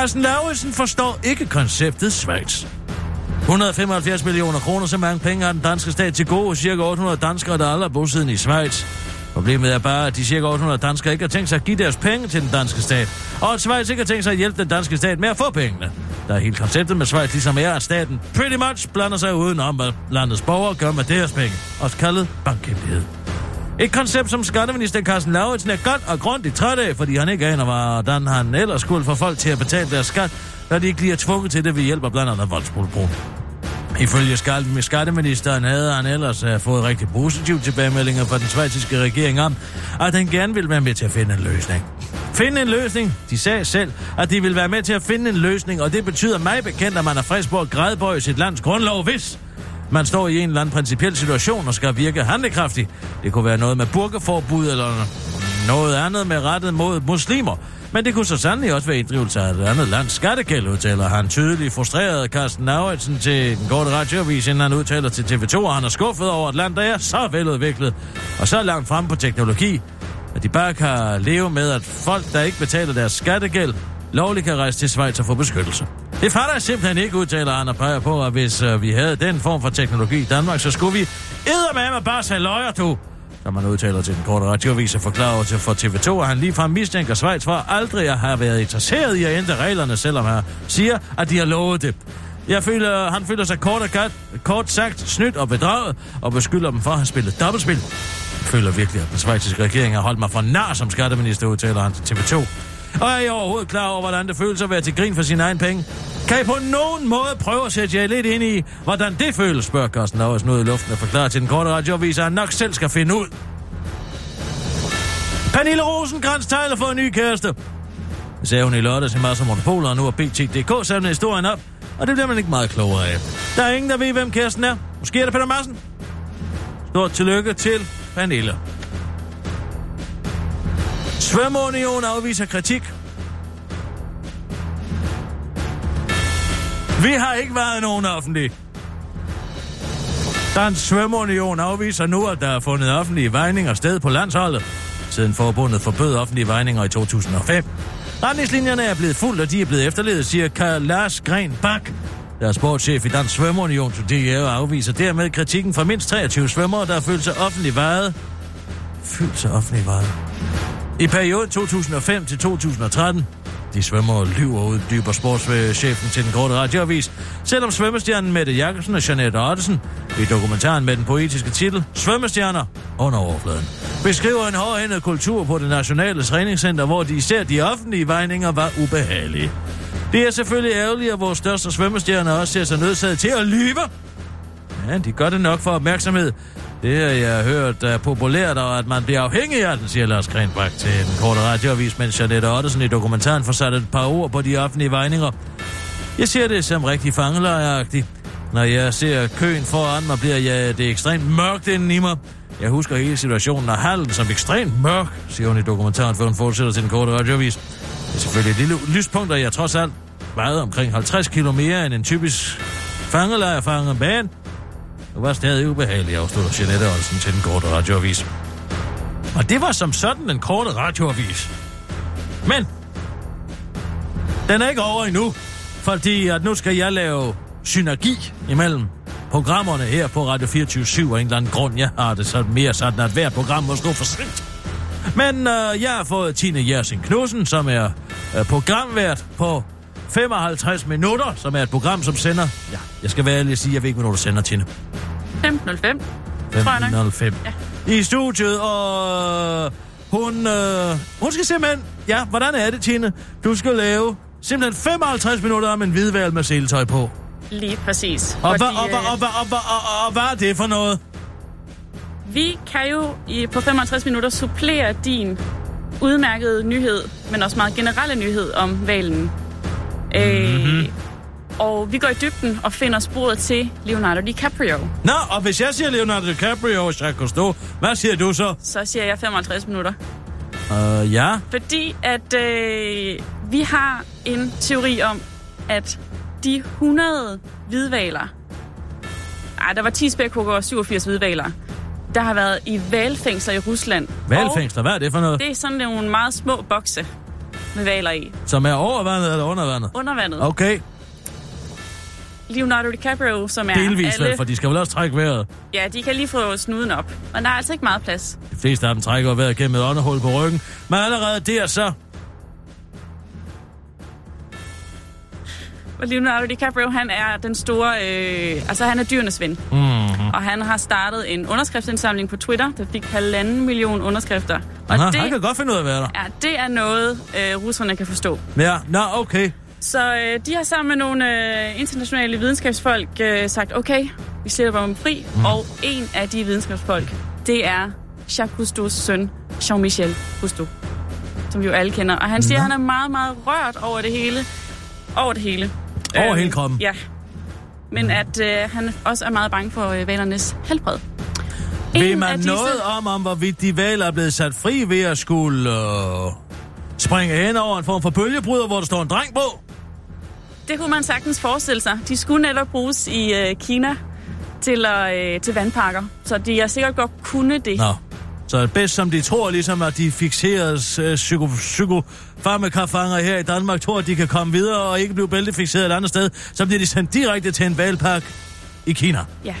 Speaker 3: Carsten Lauritsen forstår ikke konceptet Schweiz. 175 millioner kroner, så mange penge har den danske stat til gode. Cirka 800 danskere, der aldrig er bosiddende i Schweiz. Problemet er bare, at de cirka 800 danskere ikke har tænkt sig at give deres penge til den danske stat. Og at Schweiz ikke har tænkt sig at hjælpe den danske stat med at få pengene. Der er helt konceptet med Schweiz ligesom er, at staten pretty much blander sig uden om, hvad landets borgere gør med deres penge. Også kaldet bankhemmelighed. Et koncept, som skatteminister Carsten Lauritsen er godt og grundigt træt af, fordi han ikke aner, hvordan han ellers skulle få folk til at betale deres skat, når de ikke bliver tvunget til det ved hjælp af blandt andet voldsmonopol. Ifølge med skatteministeren havde han ellers øh, fået rigtig positive tilbagemeldinger fra den svejtiske regering om, at han gerne ville være med til at finde en løsning. Finde en løsning. De sagde selv, at de ville være med til at finde en løsning, og det betyder mig bekendt, at man er frisk på at grædbøje sit lands grundlov, hvis man står i en eller anden principiel situation og skal virke handlekraftig. Det kunne være noget med burkeforbud eller noget andet med rettet mod muslimer. Men det kunne så sandelig også være inddrivelse af et andet lands skattegæld, udtaler han tydeligt frustreret Carsten Lauritsen til den korte radioavis, inden han udtaler til TV2, og han er skuffet over et land, der er så veludviklet og så langt frem på teknologi, at de bare kan leve med, at folk, der ikke betaler deres skattegæld, lovligt kan rejse til Schweiz og få beskyttelse. Det fatter jeg simpelthen ikke, udtaler han og peger på, at hvis øh, vi havde den form for teknologi i Danmark, så skulle vi eddermame bare sælge løjer, du som man udtaler til den korte radioavis og forklarer til for TV2, at han ligefrem mistænker Schweiz for aldrig at have været interesseret i at ændre reglerne, selvom han siger, at de har lovet det. Jeg føler, han føler sig kort, og kat, kort sagt snydt og bedraget, og beskylder dem for at have spillet dobbeltspil. Jeg føler virkelig, at den svejtiske regering har holdt mig for nar som skatteminister, udtaler han til TV2. Og er I overhovedet klar over, hvordan det føles at være til grin for sine egen penge? Kan I på nogen måde prøve at sætte jer lidt ind i, hvordan det føles, spørger Carsten Lauers noget i luften og forklarer til den korte radioavis, at han nok selv skal finde ud. Pernille Rosenkrantz tegler for en ny kæreste. Det sagde hun i lørdags i Mads Monopoler, og nu har BT.dk samlet historien op, og det bliver man ikke meget klogere af. Der er ingen, der ved, hvem kæresten er. Måske er det Peter Madsen. Stort tillykke til Pernille. Svømmeunion afviser kritik. Vi har ikke været nogen offentlig. Dansk Svømmeunion afviser nu, at der er fundet offentlige vejninger sted på landsholdet, siden forbundet forbød offentlige vejninger i 2005. Retningslinjerne er blevet fuldt, og de er blevet efterlevet, siger Karl Lars Gren Bak, der er sportschef i Dansk Svømmeunion til DR og afviser dermed kritikken fra mindst 23 svømmere, der har følt sig offentlig vejet. Følt sig offentlig vejet. I perioden 2005 til 2013 de svømmer lyver ud, dyber sportschefen til den korte radioavis. Selvom svømmestjernen Mette Jakobsen og Jeanette Ottesen i dokumentaren med den poetiske titel Svømmestjerner under overfladen beskriver en hårdhændet kultur på det nationale træningscenter, hvor de især de offentlige vejninger var ubehagelige. Det er selvfølgelig ærgerligt, at vores største svømmestjerner også ser sig nødsaget til at lyve. Ja, de gør det nok for opmærksomhed. Det har jeg hørt er populært, og at man bliver afhængig af den, siger Lars Grenbak til den korte radioavis, mens Janette Ottesen i dokumentaren får sat et par ord på de offentlige vejninger. Jeg ser det som rigtig fangelejagtigt. Når jeg ser køen foran mig, bliver jeg det ekstremt mørkt inden i mig. Jeg husker hele situationen af hallen som ekstremt mørk, siger hun i dokumentaren, før hun fortsætter til den korte radioavis. Det er selvfølgelig et lille lyspunkt, og jeg trods alt vejede omkring 50 km mere end en typisk fangelejr men. Det var stadig ubehageligt, afslutter Jeanette Olsen til den korte radioavis. Og det var som sådan den korte radioavis. Men, den er ikke over endnu, fordi at nu skal jeg lave synergi imellem programmerne her på Radio 24 og en eller anden grund. Jeg har det så mere sådan, at hvert program må stå for sent. Men øh, jeg har fået Tine Jersen Knudsen, som er øh, programvært på 55 minutter, som er et program, som sender... Ja, jeg skal være ærlig at sige, jeg ved ikke, hvornår du sender, Tine.
Speaker 7: 1505, tror jeg nok.
Speaker 3: 15.05.
Speaker 7: Ja.
Speaker 3: I studiet, og hun, øh, hun skal simpelthen... Ja, hvordan er det, Tine? Du skal lave simpelthen 55 minutter om en hvidvalg med seletøj på.
Speaker 7: Lige præcis.
Speaker 3: Og, hvad,
Speaker 7: øh,
Speaker 3: er det for noget?
Speaker 7: Vi kan jo i, på 55 minutter supplere din udmærkede nyhed, men også meget generelle nyhed om valen. Mm-hmm. Øh, og vi går i dybden og finder sporet til Leonardo DiCaprio.
Speaker 3: Nå, og hvis jeg siger Leonardo DiCaprio og Jacques Cousteau, hvad siger du så?
Speaker 7: Så siger jeg 55 minutter.
Speaker 3: Uh, ja.
Speaker 7: Fordi at øh, vi har en teori om, at de 100 hvidvaler, ej, der var 10 spækhugger og 87 hvidvaler, der har været i valfængsler i Rusland.
Speaker 3: Valfængsler, hvad er det for noget?
Speaker 7: Og det er sådan nogle meget små bokse med valer i.
Speaker 3: Som er overvandet eller undervandet?
Speaker 7: Under vandet.
Speaker 3: Okay,
Speaker 7: Leonardo DiCaprio, som er
Speaker 3: delvis
Speaker 7: alle...
Speaker 3: vel, for de skal vel også trække vejret.
Speaker 7: Ja, de kan lige få snuden op. Men der er altså ikke meget plads.
Speaker 3: De fleste af dem trækker vejret gennem et åndehul på ryggen. Men allerede der så...
Speaker 7: Og Leonardo DiCaprio, han er den store... Øh, altså, han er dyrenes ven.
Speaker 3: Mm-hmm.
Speaker 7: Og han har startet en underskriftsindsamling på Twitter, der fik halvanden million underskrifter. Og
Speaker 3: Nå,
Speaker 7: det,
Speaker 3: han kan godt finde ud af at være der.
Speaker 7: ja, det er noget, øh, russerne kan forstå.
Speaker 3: Ja, nå, okay.
Speaker 7: Så øh, de har sammen med nogle øh, internationale videnskabsfolk øh, sagt, okay, vi slipper dem fri. Mm. Og en af de videnskabsfolk, det er Jacques Cousteaus søn, Jean-Michel Cousteau, som vi jo alle kender. Og han siger, at han er meget, meget rørt over det hele. Over det hele.
Speaker 3: Over
Speaker 7: Øhm,
Speaker 3: hele kroppen?
Speaker 7: Ja. Men at øh, han også er meget bange for øh, valernes helbred.
Speaker 3: Ved man
Speaker 7: disse-
Speaker 3: noget om, om hvorvidt de valer er blevet sat fri ved at skulle øh, springe hen over en form for bølgebryder, hvor der står en dreng på?
Speaker 7: Det kunne man sagtens forestille sig. De skulle netop bruges i øh, Kina til, øh, til vandparker. Så de har sikkert godt kunne det.
Speaker 3: Nå. Så bedst som de tror, ligesom at de fixeres øh, psyko, psykofarmakafanger her i Danmark, tror, at de kan komme videre og ikke blive bæltefixeret et andet sted, så bliver de sendt direkte til en valpark i Kina.
Speaker 7: Ja.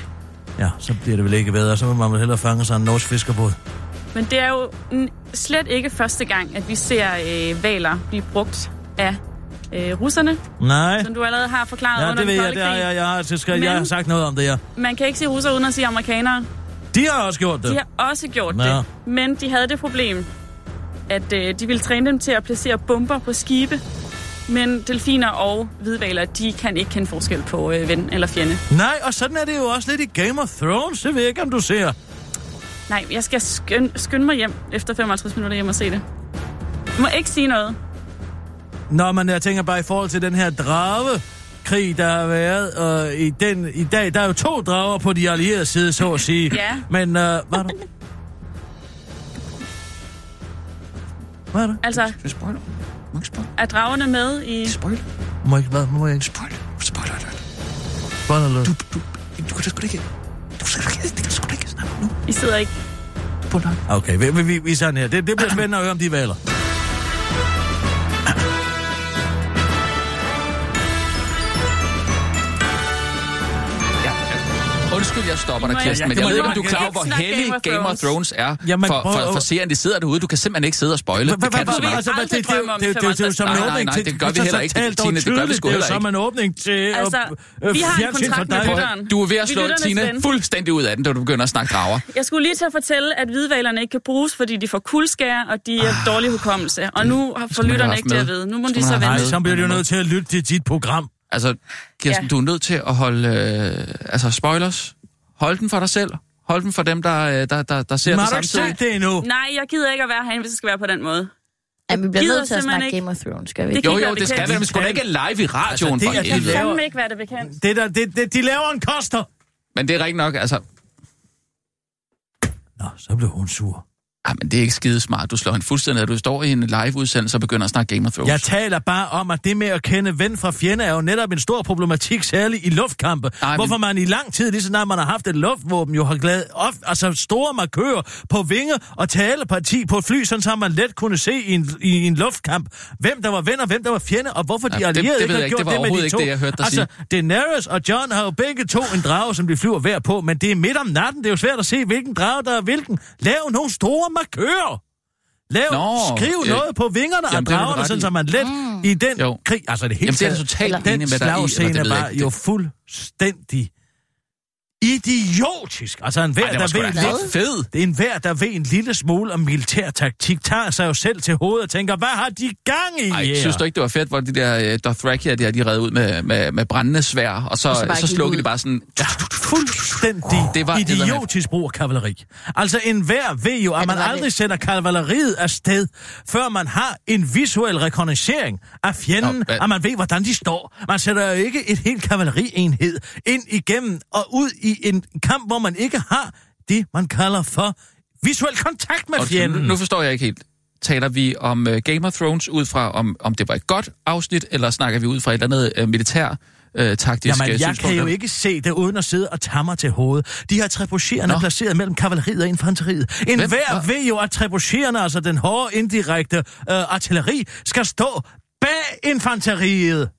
Speaker 3: Ja, så bliver det vel ikke bedre. Så må man vel hellere fange sig en norsk fiskerbåd.
Speaker 7: Men det er jo slet ikke første gang, at vi ser øh, valer blive brugt af øh, russerne,
Speaker 3: Nej.
Speaker 7: som du allerede har forklaret
Speaker 3: Ja,
Speaker 7: under
Speaker 3: det ved jeg. Det har jeg, jeg, har, det skal, jeg har sagt noget om det, ja.
Speaker 7: Man kan ikke sige russer uden at sige amerikanere.
Speaker 3: De har også gjort det.
Speaker 7: De har også gjort
Speaker 3: Ja.
Speaker 7: det. Men de havde det problem, at øh, de ville træne dem til at placere bomber på skibe. Men delfiner og hvidvaler, de kan ikke kende forskel på øh, ven eller fjende.
Speaker 3: Nej, og sådan er det jo også lidt i Game of Thrones. Det ved jeg ikke, om du ser.
Speaker 7: Nej, jeg skal skynde, skynde mig hjem efter 55 minutter hjem og se det. Du må ikke sige noget.
Speaker 3: Nå, men jeg tænker bare i forhold til den her drage krig, der har været, og i, den, i dag, der er jo to drager på de allierede side, så at sige.
Speaker 7: Ja.
Speaker 3: Men, uh, hvad er der? Hvad er det?
Speaker 7: Altså,
Speaker 4: Du spoiler. Må ikke spoil.
Speaker 7: er dragerne med i...
Speaker 4: Spoil.
Speaker 3: Må jeg ikke, hvad? Må jeg ikke
Speaker 4: Spoil. Spoiler alert.
Speaker 3: spoiler lidt?
Speaker 4: Du, du, du kan da sgu da ikke... Du kan sgu da ikke... Det kan du sgu da ikke snakke nu.
Speaker 7: I sidder ikke...
Speaker 4: På.
Speaker 3: Okay, vi, vi, vi, vi er sådan her. Det, det bliver spændende at høre om de valer.
Speaker 4: Undskyld, jeg stopper dig, Kirsten, men
Speaker 3: det
Speaker 4: jeg ved ikke, om du er klar over, hvor
Speaker 7: ikke
Speaker 4: heldig Game of Thrones er for, for,
Speaker 3: at-
Speaker 4: for seeren, de sidder derude. Du kan simpelthen ikke sidde og spoile. Det kan du
Speaker 3: altså,
Speaker 4: ikke.
Speaker 3: det- det- det- det- det er jo som en
Speaker 4: 55.
Speaker 3: åbning til...
Speaker 4: det gør vi heller ikke. Tine, det gør vi sgu
Speaker 3: Det er jo
Speaker 4: heller
Speaker 3: som
Speaker 4: ikke.
Speaker 3: en åbning til
Speaker 7: Altså,
Speaker 3: øh,
Speaker 7: vi har en kontrakt med
Speaker 3: dig.
Speaker 7: lytteren.
Speaker 4: Du er ved at slå
Speaker 7: ven.
Speaker 4: fuldstændig ud af den, da du begynder at snakke drager.
Speaker 7: Jeg skulle lige til at fortælle, at hvidvalerne ikke kan bruges, fordi de får kuldskær, og de er dårlig hukommelse. Og nu har
Speaker 4: have
Speaker 7: lytterne ikke det at vide. Nu må de så vente.
Speaker 3: Nej, så bliver du jo nødt til at lytte til dit program.
Speaker 4: Altså, Kirsten,
Speaker 7: Ja.
Speaker 4: du er nødt til at holde... Øh, altså, spoilers. Hold den for dig selv. Hold den for dem, der, øh, der, der, der ser
Speaker 3: Men
Speaker 4: det
Speaker 3: har du ikke
Speaker 4: samtidig.
Speaker 3: det endnu?
Speaker 7: Nej, jeg gider ikke at være herinde, hvis det skal være på den måde.
Speaker 5: Ja, vi bliver nødt til at snakke
Speaker 7: ikke.
Speaker 5: Game of Thrones, skal vi
Speaker 7: Det
Speaker 5: ikke?
Speaker 7: kan
Speaker 4: Jo,
Speaker 7: ikke
Speaker 4: jo, det skal være, men sgu da ikke live i radioen
Speaker 3: Altså, det
Speaker 4: for
Speaker 3: er-
Speaker 7: kan
Speaker 3: de laver-
Speaker 7: fandme ikke være det bekendt.
Speaker 3: Det der, det, det, de laver en koster.
Speaker 4: Men det er rigtigt nok, altså...
Speaker 3: Nå, så blev hun sur.
Speaker 4: Ah, men det er ikke skide smart. Du slår hende fuldstændig, at du står i en live-udsendelse og begynder at snakke Game of Thrones.
Speaker 3: Jeg taler bare om, at det med at kende ven fra fjende er jo netop en stor problematik, særligt i luftkampe.
Speaker 4: Ej, men-
Speaker 3: Hvorfor man i lang tid, lige så snart man har haft et luftvåben, jo har glad, ofte, altså store markører på vinge og taleparti på et fly, sådan så man let kunne se i en, i en luftkamp, hvem der var ven og hvem der var fjende, og hvorfor de
Speaker 4: Ja, det-
Speaker 3: allierede
Speaker 4: det
Speaker 3: ikke har gjort
Speaker 4: Det
Speaker 3: det med de to.
Speaker 4: ikke det, jeg hørte dig
Speaker 3: altså, Daenerys og John har jo begge to en drage, som de flyver hver på, men det er midt om natten. Det er jo svært at se, hvilken drage der er hvilken. Lav nogle store markører. Lav,
Speaker 4: Nå,
Speaker 3: skriv
Speaker 4: øh,
Speaker 3: noget på vingerne af
Speaker 4: jamen, du
Speaker 3: dragerne, sådan så man let
Speaker 5: Mm.
Speaker 3: i den
Speaker 4: Jo.
Speaker 3: krig, altså det hele
Speaker 4: Jamen, det er
Speaker 3: taget,
Speaker 4: totalt
Speaker 3: den
Speaker 4: med dig i. eller
Speaker 3: slagscene var
Speaker 4: ikke.
Speaker 3: jo fuldstændig idiotisk. Altså en hver,
Speaker 4: Ej,
Speaker 3: der ved lidt,
Speaker 4: fed.
Speaker 3: det er en hver, der ved en lille smule om militær taktik, tager sig jo selv til hovedet og tænker, hvad har de gang i
Speaker 4: Ej,
Speaker 3: her?
Speaker 4: synes du ikke, det var fedt, hvor de der uh, Dothraki, de har de reddet ud med, med, med brændende svær, og så,
Speaker 5: Og så
Speaker 4: så, slukkede de bare sådan...
Speaker 3: Fuldstændig
Speaker 4: Det var
Speaker 3: idiotisk brug af kavaleri. Altså en hver ved jo, at man aldrig
Speaker 5: det.
Speaker 3: sætter kavaleriet afsted, før man har en visuel rekognoscering af fjenden,
Speaker 4: Nå,
Speaker 3: og man ved, hvordan de står. Man sætter jo ikke et helt kavalerienhed ind igennem og ud i en kamp, hvor man ikke har det, man kalder for visuel kontakt med fjenden.
Speaker 4: nu, nu forstår jeg ikke helt. Taler vi om uh, Game of Thrones ud fra, om, om det var et godt afsnit, eller snakker vi ud fra et eller andet uh, militær uh, taktisk
Speaker 3: Jamen,
Speaker 4: øh,
Speaker 3: jeg kan jo ikke se det uden at sidde og tage mig til hovedet. De her trebucherende er placeret mellem kavaleriet og infanteriet. En
Speaker 4: Hvem?
Speaker 3: hver ved jo, at trebucherende, altså den hårde indirekte øh, artilleri, skal stå bag infanteriet.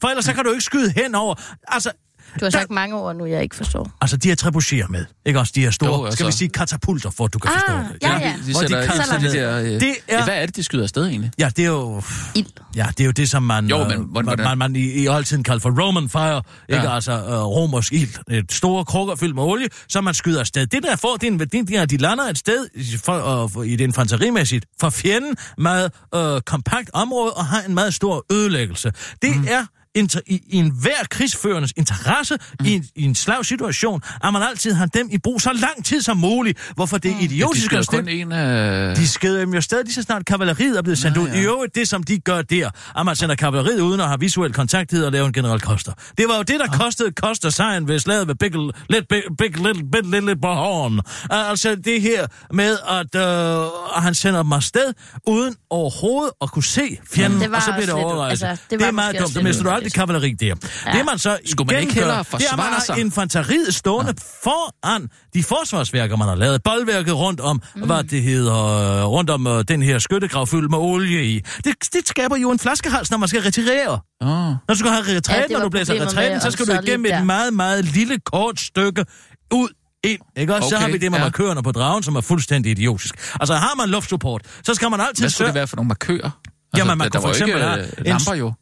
Speaker 3: For ellers så kan du ikke skyde henover. Altså,
Speaker 5: Du har sagt mange ord nu, jeg ikke forstår.
Speaker 3: altså de her trebucherer med. Ikke også de her store,
Speaker 4: Jo, altså.
Speaker 3: skal vi sige katapulter, for at du kan
Speaker 5: Ah,
Speaker 3: forstå det.
Speaker 5: ja, ja.
Speaker 4: De
Speaker 3: Hvor de
Speaker 4: sætter
Speaker 3: kaster
Speaker 4: ild til de der... Øh,
Speaker 3: Det er-
Speaker 4: Hvad er det, de skyder afsted egentlig?
Speaker 3: Ja, det er jo...
Speaker 5: Ild.
Speaker 3: Ja, det er jo det, som man,
Speaker 4: Jo, men
Speaker 3: men,
Speaker 4: hvordan-
Speaker 3: man, man, man i, i oldtiden kaldte for Roman fire, ikke?
Speaker 4: Ja.
Speaker 3: Altså uh, romersk ild. Et store krukker fyldt med olie, som man skyder afsted. Det der får, det er en værdi, det er, at de lander et sted i- for, for, i det infanterimæssigt for fjenden, meget uh, kompakt område og har en meget stor ødelæggelse. Det mm. er inter, i, i en hver krigsførendes interesse mm. i, en, i en slav situation, at man altid har dem i brug så lang tid som muligt. Hvorfor det er
Speaker 4: Ja, de kun
Speaker 3: stille-
Speaker 4: en af...
Speaker 3: de skrider dem jo stadig lige så snart kavaleriet er blevet sendt
Speaker 4: Nå,
Speaker 3: ud.
Speaker 4: ja.
Speaker 3: I øvrigt det, som de gør der, at man sender kavaleriet uden at have visuel kontakt og lave en general Koster. Det var jo det, der
Speaker 4: Ah.
Speaker 3: kostede Koster sejren ved slaget ved Big, Little, Big, Big Little, Big Little Bahorn. Altså det her med, at øh, han sender dem afsted uden overhovedet at kunne se fjenden,
Speaker 5: Det var
Speaker 3: og så bliver det
Speaker 5: lidt-
Speaker 3: overrejse.
Speaker 5: altså, det
Speaker 3: det,
Speaker 5: var
Speaker 3: er meget dumt.
Speaker 5: lidt
Speaker 3: mister du aldrig
Speaker 5: uheldigt.
Speaker 3: kavaleri der. Ja. Det man så
Speaker 4: Skulle man ikke
Speaker 3: igen
Speaker 4: hellere
Speaker 3: gør, det er, man
Speaker 4: forsvare
Speaker 3: har infanteriet stående foran de forsvarsværker, man har lavet. Boldværket rundt om, mm. hvad det hedder, rundt om øh, den her skyttegrav fyldt med olie i. Det, det skaber jo en flaskehals, når man skal retirere.
Speaker 4: Åh,
Speaker 3: Når du skal have retræten,
Speaker 5: Ja,
Speaker 3: ja,
Speaker 5: det
Speaker 3: når du blæser retræten, så skal du igennem
Speaker 5: lige
Speaker 3: et
Speaker 5: der.
Speaker 3: meget, meget lille, kort stykke ud ind. Ikke også? Okay, så har vi det med
Speaker 4: ja.
Speaker 3: markørerne på dragen, som er fuldstændig idiotisk. Altså har man luftsupport, så skal man altid
Speaker 4: hvad skulle
Speaker 3: sørge...
Speaker 4: det være for nogle markører? Altså,
Speaker 3: Jamen, man
Speaker 4: der,
Speaker 3: kunne
Speaker 4: der
Speaker 3: for eksempel
Speaker 4: ikke
Speaker 3: have
Speaker 4: øh,
Speaker 3: en-
Speaker 4: lamper jo.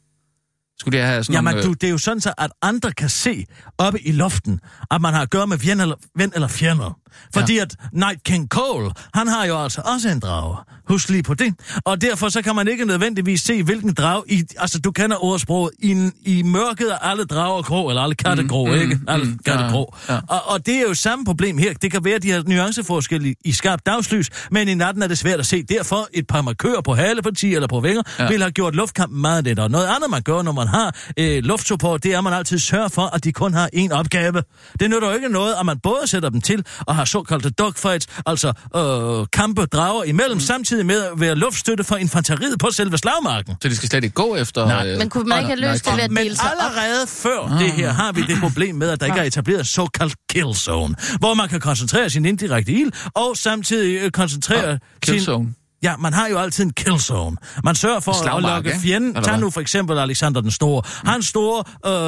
Speaker 4: Skulle det have sådan
Speaker 3: Jamen,
Speaker 4: nogle...
Speaker 3: du, det er jo sådan så, at andre kan se oppe i luften, at man har at gøre med ven eller, ven eller fjender. Fordi ja. at Night King Cole, han har jo altså også en drage. Husk lige på det. Og derfor så kan man ikke nødvendigvis se, hvilken drag... I, altså, du kender ordsproget. I, I mørket er alle drager grå, eller alle katte grå, mm, ikke? Alle
Speaker 4: mm,
Speaker 3: katte grå.
Speaker 4: ja.
Speaker 3: Og, og det er jo samme problem her. Det kan være, at de har nuanceforskelle i, i skarpt dagslys, men i natten er det svært at se. Derfor et par markører på haleparti eller på vinger ja.
Speaker 4: Ja.
Speaker 3: vil have gjort luftkampen meget lettere. Noget andet, man gør, når man har øh, luftsupport, det er, at man altid sørger for, at de kun har én opgave. Det nytter jo ikke noget, at man både sætter dem til at have såkaldte dogfights, altså øh, kampe drager imellem, mm. samtidig med at være luftstøtte for infanteriet på selve slagmarken.
Speaker 4: Så de skal slet ikke gå efter...
Speaker 3: Nej.
Speaker 4: øh,
Speaker 5: Men kunne man ikke have løst det ved at
Speaker 3: Men
Speaker 5: dele op?
Speaker 3: allerede før ah. det her har vi det problem med, at der ikke er etableret en såkaldt kill zone, hvor man kan koncentrere sin indirekte ild, og samtidig øh, koncentrere
Speaker 4: Ah, kill
Speaker 3: sin...
Speaker 4: zone.
Speaker 3: Ja, man har jo altid en kill zone. Man sørger for at
Speaker 4: Slagmark,
Speaker 3: lokke
Speaker 4: ikke?
Speaker 3: fjenden. Tag nu for eksempel Alexander den Store. Mm. Hans store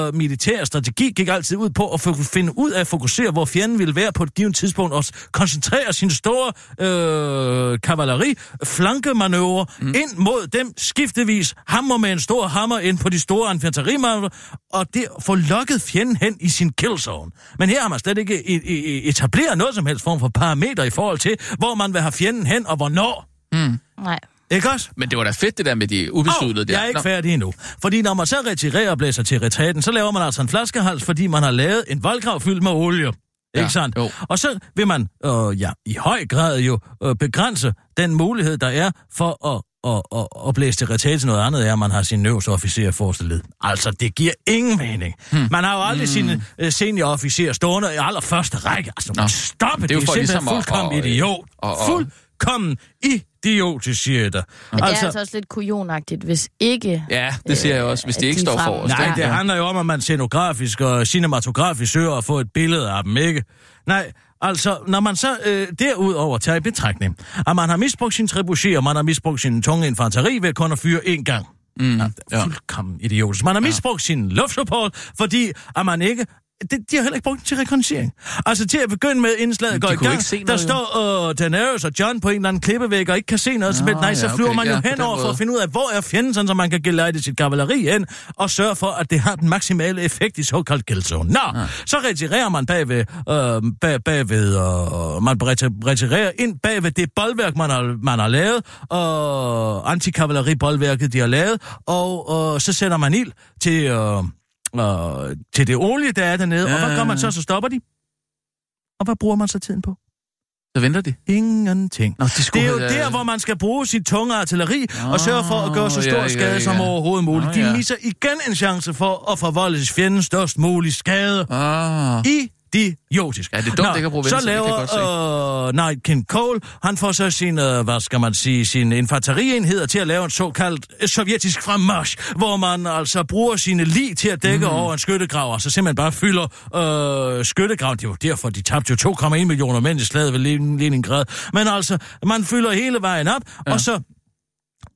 Speaker 3: øh, militære strategi gik altid ud på at finde ud af at fokusere, hvor fjenden ville være på et givet tidspunkt, og koncentrere sin store øh, kavaleri, flankemanøvre mm. ind mod dem skiftevis, hammer med en stor hammer ind på de store infanterimanøvre, og det få lokket fjenden hen i sin killzone. Men her har man slet ikke e- e- etableret noget som helst form for parameter i forhold til, hvor man vil have fjenden hen og hvornår.
Speaker 5: Nej.
Speaker 3: Ikke også?
Speaker 4: Men det var da fedt, det der med de ubesluttede
Speaker 3: Åh,
Speaker 4: der.
Speaker 3: jeg er ikke
Speaker 4: Nå.
Speaker 3: færdig endnu. Fordi når man så retirerer og blæser til retræten, så laver man altså en flaskehals, fordi man har lavet en voldgrav fyldt med olie.
Speaker 4: Ja,
Speaker 3: Ikke sandt?
Speaker 4: jo.
Speaker 3: Og så vil man øh, ja, i høj grad jo øh, begrænse den mulighed, der er for at og, og, og blæse til retræte til noget andet, er, at man har sin øverste officer forestillet. Altså, det giver ingen mening. Hmm. Man har jo aldrig hmm. sine øh, seniorofficerer stående i allerførste række. Altså,
Speaker 4: Nå.
Speaker 3: stop
Speaker 4: Det er jo
Speaker 3: det
Speaker 4: for
Speaker 3: er simpelthen
Speaker 4: ligesom
Speaker 3: fuldkommen
Speaker 4: at-
Speaker 3: idiot.
Speaker 4: og- og-
Speaker 3: Fuldkommen idiotisk, siger jeg dig.
Speaker 5: Men det er altså også lidt kujonagtigt, hvis ikke...
Speaker 4: Ja, det siger jeg også, hvis
Speaker 5: Øh,
Speaker 4: de ikke
Speaker 5: de
Speaker 4: står for os.
Speaker 3: Nej,
Speaker 5: Ja.
Speaker 3: det handler jo om, at man scenografisk og cinematografisk søger at få et billede af dem, ikke? Nej, altså, når man så øh, derudover tager i betragtning, at man har misbrugt sin trebuchet, og man har misbrugt sin tunge infanteri ved kun at fyre én gang.
Speaker 4: Mm,
Speaker 3: Ja,
Speaker 4: ja.
Speaker 3: fuldkommen idiotisk. Man har misbrugt sin luftsupport, fordi at man ikke... Det, de har heller ikke brugt til rekognoscering. Altså til at begynde med, inden slaget går i gang, der
Speaker 4: noget, jo.
Speaker 3: står uh, Daenerys og John på en eller anden klippevæg og ikke kan se noget
Speaker 4: Nå,
Speaker 3: helst. Nej, så
Speaker 4: ja,
Speaker 3: flyver
Speaker 4: okay,
Speaker 3: man jo
Speaker 4: ja, den
Speaker 3: henover for at finde ud af, hvor er fjenden, sådan, så man kan gelejte sit kavaleri hen og sørge for, at det har den maksimale effekt i såkaldt killzone. Nå, ja. så retirerer man bagved, øh, bag, bagved øh, man reti- retirerer ind bagved det boldværk, man har, man har lavet, og antikavaleri-boldværket, de har lavet, og øh, så sætter man ild til, øh, øh, til det olie, der er dernede, ja. og hvad gør man så? Så stopper de. Og hvad bruger man så tiden på?
Speaker 4: Så venter de.
Speaker 3: Ingenting.
Speaker 4: Nå, de
Speaker 3: Det
Speaker 4: skulle
Speaker 3: er jo
Speaker 4: have-
Speaker 3: der, hvor man skal bruge sit tunge artilleri og sørge for at gøre så
Speaker 4: ja,
Speaker 3: stor
Speaker 4: ja,
Speaker 3: skade
Speaker 4: ja.
Speaker 3: som overhovedet muligt.
Speaker 4: Nå,
Speaker 3: De
Speaker 4: ja.
Speaker 3: misser igen en chance for at forvolde fjenden størst mulig skade.
Speaker 4: Ah.
Speaker 3: Idiotisk.
Speaker 4: Ja, det er dumt ikke at bruge
Speaker 3: så laver uh, Night King Cole, han får så sin, uh, hvad skal man sige, sin infanterienheder til at lave en såkaldt øh, sovjetisk fremmarsch, hvor man altså bruger sine lig til at dække mm. over en skyttegrav, og så simpelthen bare fylder uh, skyttegraven. Det var derfor, de tabte jo 2,1 millioner mænd i slaget ved Lenin- Leningrad. Men altså, man fylder hele vejen op, ja. og så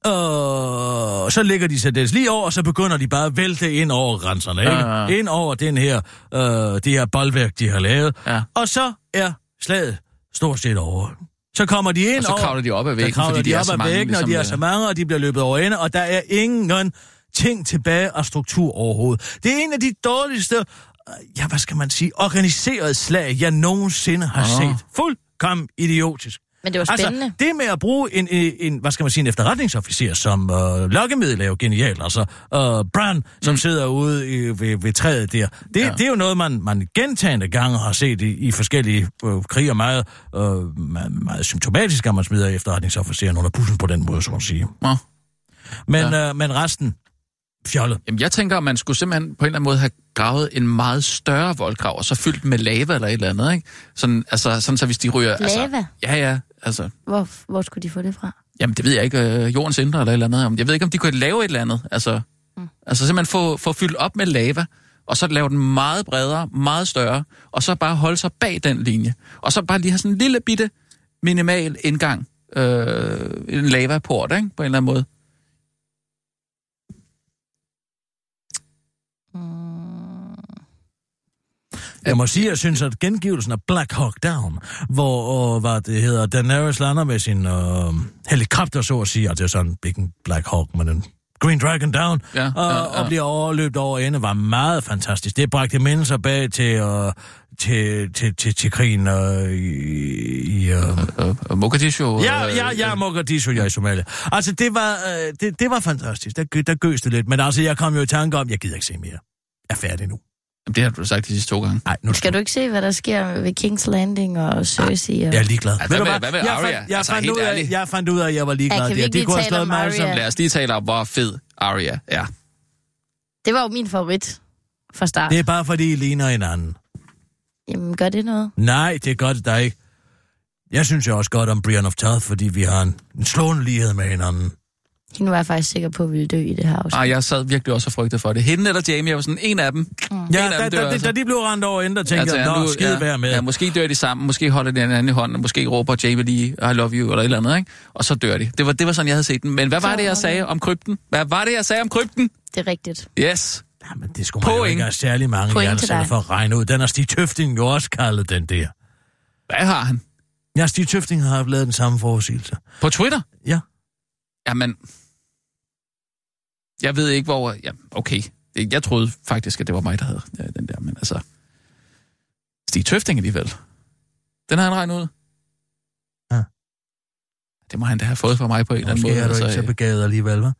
Speaker 3: og så lægger de sig des lige over, og så begynder de bare at vælte ind over grænserne, ikke?
Speaker 4: Ja, ja.
Speaker 3: Ind over den her, øh, det her boldværk, de har lavet.
Speaker 4: Ja.
Speaker 3: Og så er slaget stort set over. Så kommer de ind
Speaker 4: Og så kravler de op ad væggen, fordi de
Speaker 3: de
Speaker 4: er
Speaker 3: op
Speaker 4: så mange,
Speaker 3: væggen, og de er
Speaker 4: ligesom,
Speaker 3: så
Speaker 4: øh,
Speaker 3: mange, og de bliver løbet over ende, og der er ingen ting tilbage af struktur overhovedet. Det er en af de dårligste, øh, ja, hvad skal man sige, organiserede slag, jeg nogensinde har
Speaker 4: Åh.
Speaker 3: set. Fuldkommen idiotisk.
Speaker 5: Men det var spændende.
Speaker 3: Altså, det med at bruge en, en, en hvad skal man sige, en efterretningsofficer som øh, lokkemiddel er jo genialt. Altså, øh, Bran, som mm. sidder ude i, ved, ved træet der, det, ja. det er jo noget, man, man gentagende gange har set i, i forskellige øh, kriger. Meget, øh, meget, meget symptomatisk, at man smider efterretningsofficeren under bussen på den måde, så man sige.
Speaker 4: Nå.
Speaker 3: Men, ja. øh, men resten, fjollet.
Speaker 4: Jamen, jeg tænker, at man skulle simpelthen på en eller anden måde have gravet en meget større voldgrav, og så fyldt med lava eller et eller andet, ikke? Sådan, altså, sådan så hvis de ryger... Altså,
Speaker 5: Lava?
Speaker 4: ja, ja, altså...
Speaker 5: Hvor, hvor skulle de få det fra?
Speaker 4: Jamen, det ved jeg ikke. Øh, jordens indre eller et eller andet. Jeg ved ikke, om de kunne lave et eller andet. Altså, mm. altså simpelthen få, få fyldt op med lava, og så lave den meget bredere, meget større, og så bare holde sig bag den linje. Og så bare lige have sådan en lille bitte minimal indgang. Øh, en lavaport, ikke? På en eller anden måde.
Speaker 3: Jeg må sige, at jeg synes, at gengivelsen af Black Hawk Down, hvor, øh, hvad det hedder, Daenerys lander med sin øh, helikopter, så at sige, er sådan ikke en Black Hawk, men en Green Dragon Down,
Speaker 4: Ja,
Speaker 3: og,
Speaker 4: ja, ja.
Speaker 3: og bliver overløbet over ende, var meget fantastisk. Det bragte mindelser bag til, øh, til, til, til, til krigen øh, i... øh,
Speaker 4: Mogadishu.
Speaker 3: Ja, ja, ja, Mogadishu, ja, i Somalia. Altså, det var, øh, det, det var fantastisk. Der, der gøs det lidt. Men altså, jeg kom jo i tanke om, jeg gider ikke se mere. Jeg er færdig nu.
Speaker 4: Jamen, det har du sagt de sidste to gange.
Speaker 3: Nej, nu
Speaker 5: Skal du ikke se, hvad der sker ved King's Landing og Cersei? Og...
Speaker 3: Jeg er ligeglad.
Speaker 4: Altså,
Speaker 3: Ved du
Speaker 4: hvad med- hvad med
Speaker 3: jeg
Speaker 4: Arya?
Speaker 3: fandt, jeg,
Speaker 4: Altså,
Speaker 3: fandt ud af, jeg fandt ud af, at jeg var ligeglad.
Speaker 5: Ja, kan vi
Speaker 3: der.
Speaker 5: ikke
Speaker 3: De
Speaker 5: lige
Speaker 3: kunne have
Speaker 5: tale
Speaker 3: slået
Speaker 5: om
Speaker 3: mig som...
Speaker 5: Arya?
Speaker 4: Lad os lige tale om, hvor fed Arya er.
Speaker 5: Det var jo min favorit fra start.
Speaker 3: Det er bare fordi, I ligner hinanden.
Speaker 5: Jamen, gør det noget?
Speaker 3: Nej, det gør det da ikke. Jeg synes jo også godt om Brian of Tarth, fordi vi har en, en slående lighed med hinanden.
Speaker 5: Hende var jeg faktisk sikker på, at ville dø i det her afsnit.
Speaker 4: Ah, jeg sad virkelig også og frygtede for det. Hende eller Jamie, jeg var sådan en af dem.
Speaker 3: Ja,
Speaker 4: En af
Speaker 3: da,
Speaker 4: dem dør
Speaker 3: da,
Speaker 4: altså.
Speaker 3: da de blev rendt over ende, der tænkte jeg, nå, skide
Speaker 4: ja,
Speaker 3: med.
Speaker 4: Ja, måske dør de sammen, måske holder de en anden i hånden, og måske råber Jamie lige, I love you, eller et eller andet, ikke? Og så dør de. Det var, det var sådan, jeg havde set den. Men hvad var det, jeg sagde om krypten? Hvad var det, jeg sagde om krypten?
Speaker 5: Det er rigtigt.
Speaker 4: Yes.
Speaker 3: Jamen, det skulle man jo
Speaker 4: Point.
Speaker 3: ikke have særlig mange
Speaker 5: Point dig.
Speaker 3: for at regne ud. Den har Stig Tøfting jo også kaldet den der.
Speaker 4: Hvad har han?
Speaker 3: Ja, Stig Tøfting har lavet den samme forudsigelse.
Speaker 4: På Twitter?
Speaker 3: Ja.
Speaker 4: Jamen, jeg ved ikke, hvor... Ja, okay. Jeg troede faktisk, at det var mig, der havde ja, den der, men altså... Stig Tøfting alligevel. Den har han regnet ud.
Speaker 3: Ja.
Speaker 4: Det må han da have fået fra mig på en eller anden
Speaker 3: Måske
Speaker 4: måde.
Speaker 3: er du ikke så
Speaker 4: øh,
Speaker 3: begavet alligevel, hva'?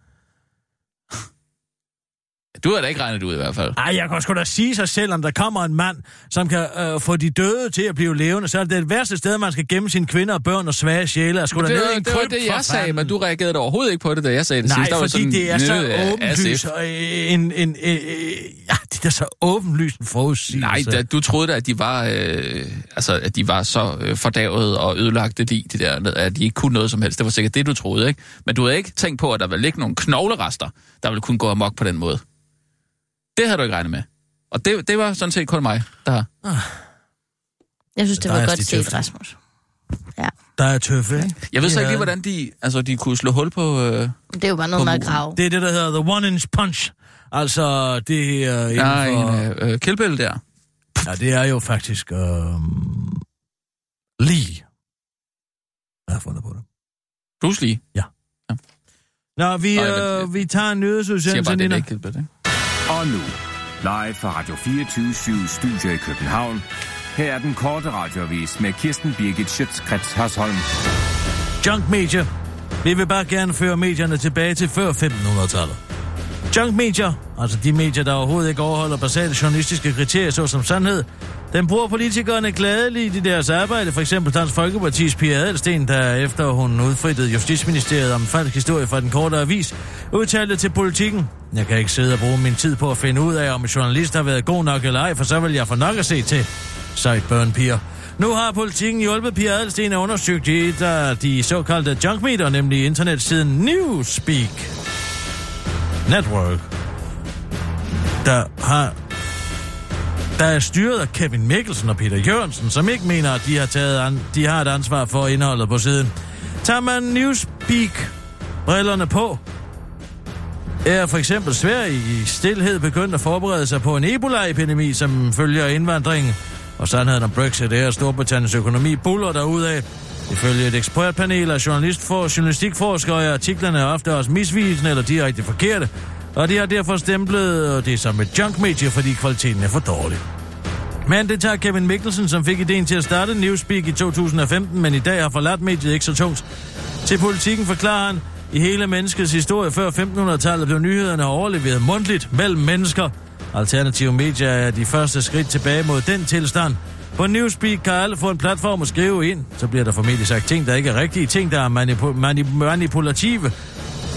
Speaker 4: Du har da ikke regnet det ud i hvert fald.
Speaker 3: Ej, jeg kan sgu da sige sig selv, om der kommer en mand, som kan øh, få de døde til at blive levende, så er det det værste sted, man skal gemme sine kvinder og børn og svage sjæle. Da
Speaker 4: Det,
Speaker 3: ned i en
Speaker 4: det var det, jeg sagde,
Speaker 3: fanden.
Speaker 4: men du reagerede overhovedet ikke på det, da jeg sagde det
Speaker 3: Nej,
Speaker 4: sidst. Var
Speaker 3: fordi
Speaker 4: sådan
Speaker 3: det er så åbenlyst, og øh, en, en, øh, øh, ja, det er så åbenlyst en forudsigelse.
Speaker 4: Nej, da, du troede da, at de var, øh, altså, at de var så øh, fordavet og ødelagte de, de der, at de ikke kunne noget som helst. Det var sikkert det, du troede, ikke? Men du havde ikke tænkt på, at der ville ligge nogle knoglerester, der ville kunne gå amok på den måde. Det havde du ikke regnet med. Og det, det var sådan set kun mig, der har.
Speaker 5: Jeg synes, det
Speaker 3: Der
Speaker 5: var godt set. Rasmus. Ja,
Speaker 3: Der er tøffe, ikke?
Speaker 4: Jeg ved så
Speaker 3: Ja.
Speaker 4: ikke lige, hvordan de, altså, de kunne slå hul på... Øh,
Speaker 5: det er jo bare noget med at grave.
Speaker 3: Det er det, der hedder the one-inch punch. Altså, det er inden
Speaker 4: der er en
Speaker 3: for...
Speaker 4: øh, øh, kildbælle der.
Speaker 3: Ja, det er jo faktisk... Øh, lige. Jeg har fundet på det.
Speaker 4: Bruce Lee.
Speaker 3: Nå, vi,
Speaker 4: Nej, men-
Speaker 3: øh, vi tager en
Speaker 4: Jeg siger
Speaker 3: nyhedsudsendelse,
Speaker 4: bare, det er ikke kildbælle, ikke?
Speaker 6: Og nu, live fra Radio 24 Studio i København. Her er den korte radiovis med Kirsten Birgit Schøtzgrads Hasholm.
Speaker 3: Junk Media. Vi vil bare gerne føre medierne tilbage til før 1500-tallet. Junk Media, altså de medier, der overhovedet ikke overholder basale journalistiske kriterier, såsom sandhed, den bruger politikerne gladeligt i deres arbejde. For eksempel Dansk Folkeparti's Pia Adelsten, der efter hun udfrittede Justitsministeriet om en falsk historie fra den korte avis, udtalte til politikken. Jeg kan ikke sidde og bruge min tid på at finde ud af, om en journalist har været god nok eller ej, for så vil jeg få nok at se til. Sejt piger. Nu har politikken hjulpet Pia Adelsten at undersøge de, der de såkaldte junkmeter, nemlig internetsiden Newspeak Network, der har der er styret af Kevin Mikkelsen og Peter Jørgensen, som ikke mener, at de har, taget an, de har et ansvar for indholdet på siden. Tager man Newspeak-brillerne på, er for eksempel Sverige i stillhed begyndt at forberede sig på en Ebola-epidemi, som følger indvandringen. Og sandheden om Brexit er, at Storbritanniens økonomi buller derudad. Ifølge et ekspertpanel af journalist for, journalistikforskere er artiklerne ofte også misvisende eller direkte forkerte. Og de har derfor stemplet det som et junkmedie, fordi kvaliteten er for dårlig. Men det tager Kevin Mikkelsen, som fik ideen til at starte Newspeak i 2015, men i dag har forladt mediet ikke så tungt. Til politikken forklarer han, i hele menneskets historie før 1500-tallet blev nyhederne overleveret mundtligt mellem mennesker. Alternative medier er de første skridt tilbage mod den tilstand. På Newspeak kan alle få en platform at skrive ind. Så bliver der formentlig sagt ting, der ikke er rigtige, ting, der er manipu- manip- manipulative.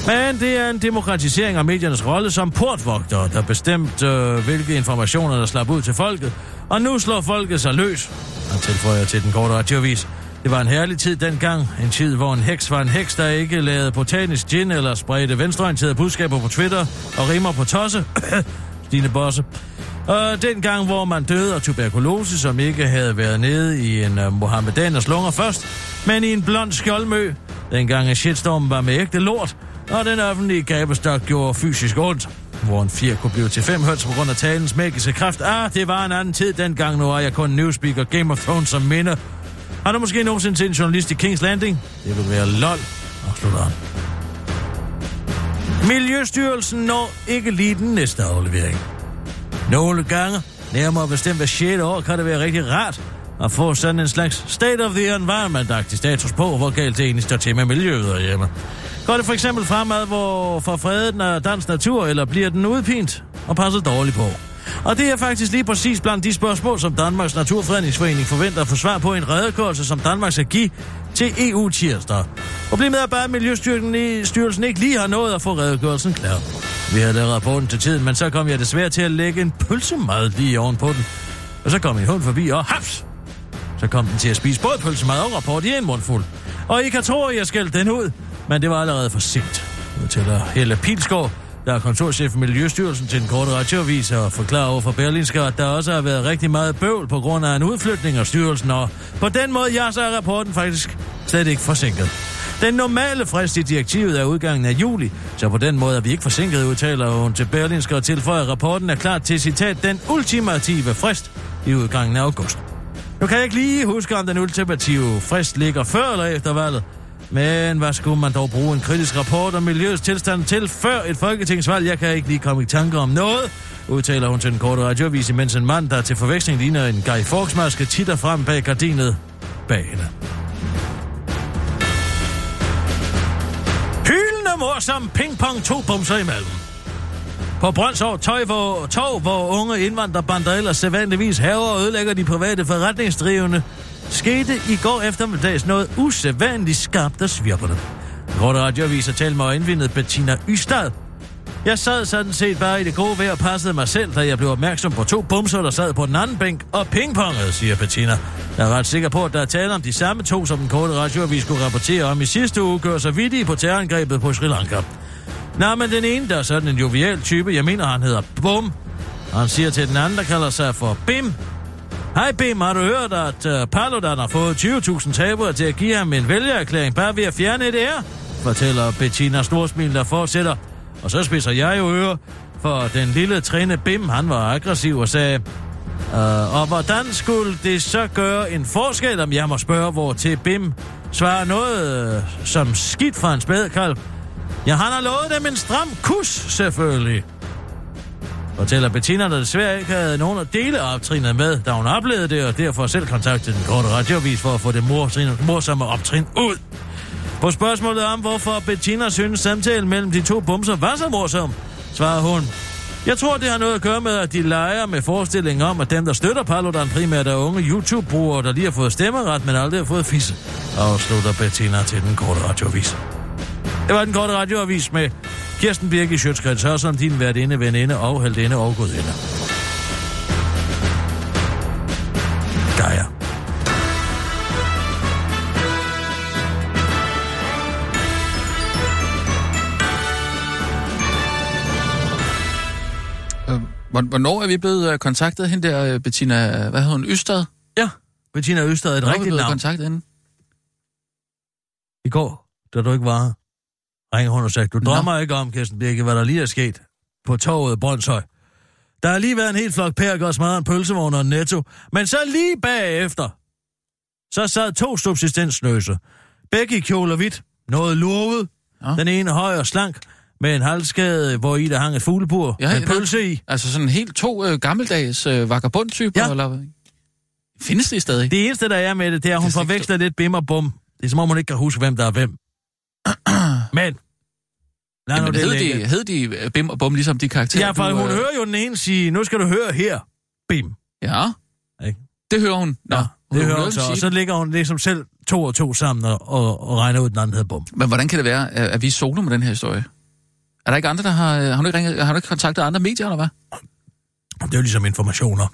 Speaker 3: Men det er en demokratisering af mediernes rolle som portvogter, der bestemt, øh, hvilke informationer, der slapper ud til folket. Og nu slår folket sig løs. Han tilføjer til den korte radiovis. Det var en herlig tid dengang. En tid, hvor en heks var en heks, der ikke lavede botanisk gin eller spredte venstreorienterede budskaber på Twitter og rimer på tosse. Stine Bosse. Og dengang, hvor man døde af tuberkulose, som ikke havde været nede i en øh, uh, Mohammedaners lunger først, men i en blond skjoldmø. Dengang en shitstorm var med ægte lort, og den offentlige gabestok gjorde fysisk ondt. Hvor en 4 kunne blive til 5 høns på grund af talens magiske kraft. Ah, det var en anden tid dengang, nu er jeg kun Newspeak og Game of Thrones som minder. Har du måske nogensinde set en journalist i King's Landing? Det vil være lol, afslutter han. Miljøstyrelsen når ikke lige den næste aflevering. Nogle gange, nærmere bestemt hver 6. år, kan det være rigtig rart at få sådan en slags state of the environment-agtig status på, hvor galt det egentlig står til med miljøet derhjemme. Går det for eksempel fremad, hvor for fredet er dansk natur, eller bliver den udpint og passet dårligt på? Og det er faktisk lige præcis blandt de spørgsmål, som Danmarks Naturfredningsforening forventer at få svar på i en redegørelse, som Danmark skal give til EU tirsdag. Problemet er bare, at Miljøstyrelsen ikke lige har nået at få redegørelsen klar. Vi havde lavet rapporten til tiden, men så kom jeg desværre til at lægge en pølsemad lige oven på den. Og så kom en hund forbi, og haps! Så kom den til at spise både pølsemad og rapport i en mundfuld. Og I kan tro, at jeg skældte den ud, men det var allerede for sent. Nu tæller Helle Pilsgaard, der er kontorchef i Miljøstyrelsen til en kort radioavis og forklarer over for Berlinske, at der også har været rigtig meget bøvl på grund af en udflytning af styrelsen, og på den måde, ja, så er rapporten faktisk slet ikke forsinket. Den normale frist i direktivet er udgangen af juli, så på den måde er vi ikke forsinket, udtaler hun til Berlinske og tilføjer, at rapporten er klar til citat den ultimative frist i udgangen af august. Nu kan jeg ikke lige huske, om den ultimative frist ligger før eller efter valget, men hvad skulle man dog bruge en kritisk rapport om miljøets tilstand til før et folketingsvalg? Jeg kan ikke lige komme i tanke om noget, udtaler hun til den korte radioavis, imens en mand, der til forveksling ligner en Guy Fawkes-maske, titter frem bag gardinet bag hende. Hylende mor som pingpong to bumser imellem. På Brøndsår tøj, hvor, tog, hvor unge indvandrerbander ellers sædvanligvis haver og ødelægger de private forretningsdrivende, skete i går eftermiddags noget usædvanligt skarpt og svirperne. Korte radioaviser talte mig indvindet Bettina Ystad. Jeg sad sådan set bare i det gode vejr og passede mig selv, da jeg blev opmærksom på to bumser, der sad på den anden bænk og pingpongede, siger Bettina. Jeg er ret sikker på, at der er tale om de samme to, som den korte radioavis skulle rapportere om i sidste uge, gør sig vidtige på terrorangrebet på Sri Lanka. Nå, men den ene, der er sådan en jovial type, jeg mener, han hedder Bum. Og han siger til den anden, der kalder sig for Bim. Hej Bim, har du hørt, at uh, Paludan har fået 20.000 tabere til at give ham en vælgererklæring bare ved at fjerne et ære? Fortæller Bettina Storsmil, der fortsætter. Og så spidser jeg jo øre, for den lille træne Bim, han var aggressiv og sagde... Uh, og hvordan skulle det så gøre en forskel, om jeg må spørge, hvor til Bim svarer noget uh, som skidt fra en spædkalv? Ja, han har lovet dem en stram kus, selvfølgelig. Fortæller Bettina, der desværre ikke havde nogen at dele optrinet med, da hun oplevede det, og derfor selv kontaktede den korte radiovis for at få det morsomme optrin ud. På spørgsmålet om, hvorfor Bettina synes samtalen mellem de to bumser var så morsom, svarer hun. Jeg tror, det har noget at gøre med, at de leger med forestillingen om, at dem, der støtter Paludan primært er unge YouTube-brugere, der lige har fået stemmeret, men aldrig har fået fisse. Afslutter Bettina til den korte radiovis. Det var den korte radioavis med Kirsten Birke i Sjøtskreds Hørsholm, din værtinde, veninde og heldinde og gudinde. Gejer.
Speaker 4: Øh, hvor- Hvornår er vi blevet øh, kontaktet hende der, øh, Bettina, hvad hedder hun, Ystad?
Speaker 3: Ja, Bettina Østad er et
Speaker 4: Hvornår er vi
Speaker 3: rigtigt
Speaker 4: blevet
Speaker 3: navn.
Speaker 4: kontaktet hende?
Speaker 3: I går, da du ikke var her, ringer hun og sagde, du
Speaker 4: Nå.
Speaker 3: drømmer ikke om, Kirsten Birke, hvad der lige er sket på toget Brøndshøj. Der har lige været en helt flok pærker og smadret en pølsevogn og en netto. Men så lige bagefter, så sad to subsistensløse. Begge i kjole og hvidt. Noget lurvet.
Speaker 4: Ja.
Speaker 3: Den ene høj og slank, med en halskade, hvor i der hang et fuglebur
Speaker 4: Ja,
Speaker 3: med en pølse i.
Speaker 4: Altså sådan helt to øh, gammeldags øh, vagabundtyper,
Speaker 3: Ja.
Speaker 4: eller? Findes det stadig?
Speaker 3: Det eneste, der er med det, det er, at hun
Speaker 4: er
Speaker 3: forveksler lidt bim og bum. Det er som om, hun ikke kan huske, hvem der er hvem. Men... Nu
Speaker 4: Jamen,
Speaker 3: det
Speaker 4: hed, de, hed de øh, Bim og Bum, ligesom de karakterer?
Speaker 3: Ja, for
Speaker 4: du,
Speaker 3: hun
Speaker 4: øh,
Speaker 3: hører jo den ene sige, nu skal du høre her. Bim.
Speaker 4: Ja,
Speaker 3: Ikke?
Speaker 4: det hører hun. Nå,
Speaker 3: Ja,
Speaker 4: hun
Speaker 3: det hører
Speaker 4: hører
Speaker 3: hun så. Og så ligger hun ligesom selv to og to sammen og, og, og regner ud, den anden hedder bum.
Speaker 4: Men hvordan kan det være, at at vi er solo med den her historie? Er der ikke andre, der har... Har du ikke, ringet, har du ikke kontaktet andre medier, eller hvad?
Speaker 3: Det er jo ligesom informationer.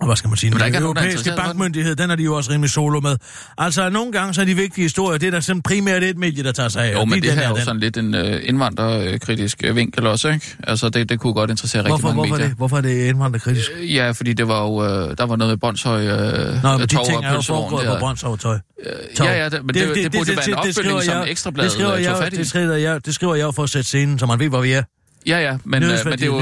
Speaker 3: Og hvad skal man sige? Den europæiske bankmyndighed, den er de jo også rimelig solo med. Altså, nogle gange så er de vigtige historier, det er der sådan primært et medie, der tager sig af.
Speaker 4: Jo, men det her er jo
Speaker 3: den.
Speaker 4: sådan lidt en øh, indvandrerkritisk øh, vinkel også, ikke? Altså, det, det kunne godt interessere rigtig
Speaker 3: Hvorfor,
Speaker 4: mange
Speaker 3: hvorfor,
Speaker 4: medier.
Speaker 3: det? hvorfor er det indvandrerkritisk?
Speaker 4: Øh, Ja, fordi det var jo, øh, der var noget med Brøndshøj, øh,
Speaker 3: Nå, men de ting er jo foregået på Brøndshov-tøj.
Speaker 4: Øh, Ja, ja, det, men det, det, det, det burde jo være en opfølgning,
Speaker 3: skriver
Speaker 4: som Ekstrabladet
Speaker 3: det
Speaker 4: øh, tog fat i.
Speaker 3: det skriver jeg, det skriver jeg jo for at sætte scenen, så man ved, hvor vi er.
Speaker 4: Ja, ja, men, øh, men det er jo...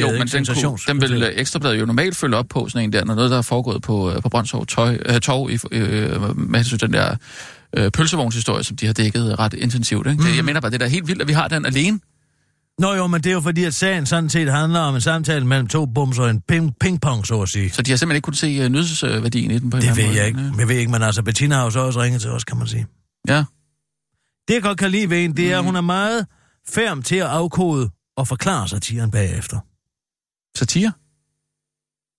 Speaker 4: Jo, men den, kunne, den vil øh, Ekstrabladet jo normalt følge op på, sådan en der, når noget, der er foregået på, øh, på Brøndshov Tøj, øh, Torv, i, øh, med hensyn den der øh, pølsevognshistorie, som de har dækket ret intensivt. Ikke? Mm. Det, jeg mener bare, det er da helt vildt, at vi har den alene.
Speaker 3: Nå jo, men det er jo fordi, at sagen sådan set handler om en samtale mellem to bums og en ping- ping-pong, så at sige.
Speaker 4: Så de har simpelthen ikke kunnet se uh, nyhedsværdien i den på en
Speaker 3: Det ved
Speaker 4: anden
Speaker 3: jeg
Speaker 4: måde.
Speaker 3: ikke.
Speaker 4: Ja.
Speaker 3: Jeg ved ikke, men altså, Bettina har jo så også ringet til os, kan man sige.
Speaker 4: Ja.
Speaker 3: Det, jeg godt kan lide ved hende, det er, at
Speaker 4: Mm.
Speaker 3: hun er meget færm til at afkode og forklare satiren bagefter.
Speaker 4: Satire?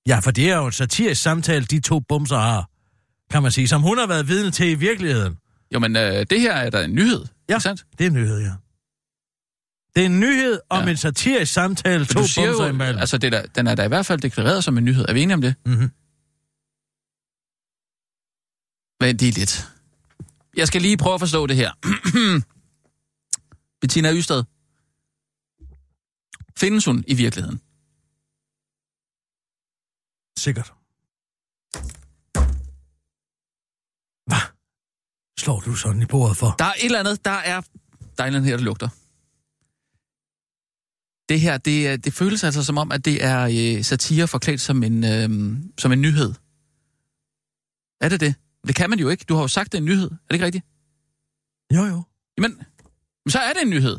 Speaker 3: Ja, for det er jo en satirisk samtale, de to bumser har, kan man sige, som hun har været vidne til i virkeligheden.
Speaker 4: Jo, men øh, det her er da en nyhed,
Speaker 3: Ja.
Speaker 4: ikke sandt?
Speaker 3: Det er en nyhed, ja. Det er en nyhed om
Speaker 4: Ja.
Speaker 3: en satirisk samtale, to
Speaker 4: Du siger
Speaker 3: bumser
Speaker 4: jo,
Speaker 3: imellem.
Speaker 4: altså det der, den er da i hvert fald deklareret som en nyhed. Er vi enige om det? Men det er lidt. Jeg skal lige prøve at forstå det her. Bettina Ystad. Findes hun i virkeligheden?
Speaker 3: Sikkert. Hvad? Slår du sådan i bordet for?
Speaker 4: Der er et eller andet, der er, der er et eller andet her, der lugter. Det her, det, er- det føles altså som om, at det er øh, satire forklædt som en, øh, som en nyhed. Er det det? Det kan man jo ikke. Du har jo sagt, det er en nyhed. Er det ikke rigtigt?
Speaker 3: Jo, jo.
Speaker 4: Jamen, men så er det en nyhed.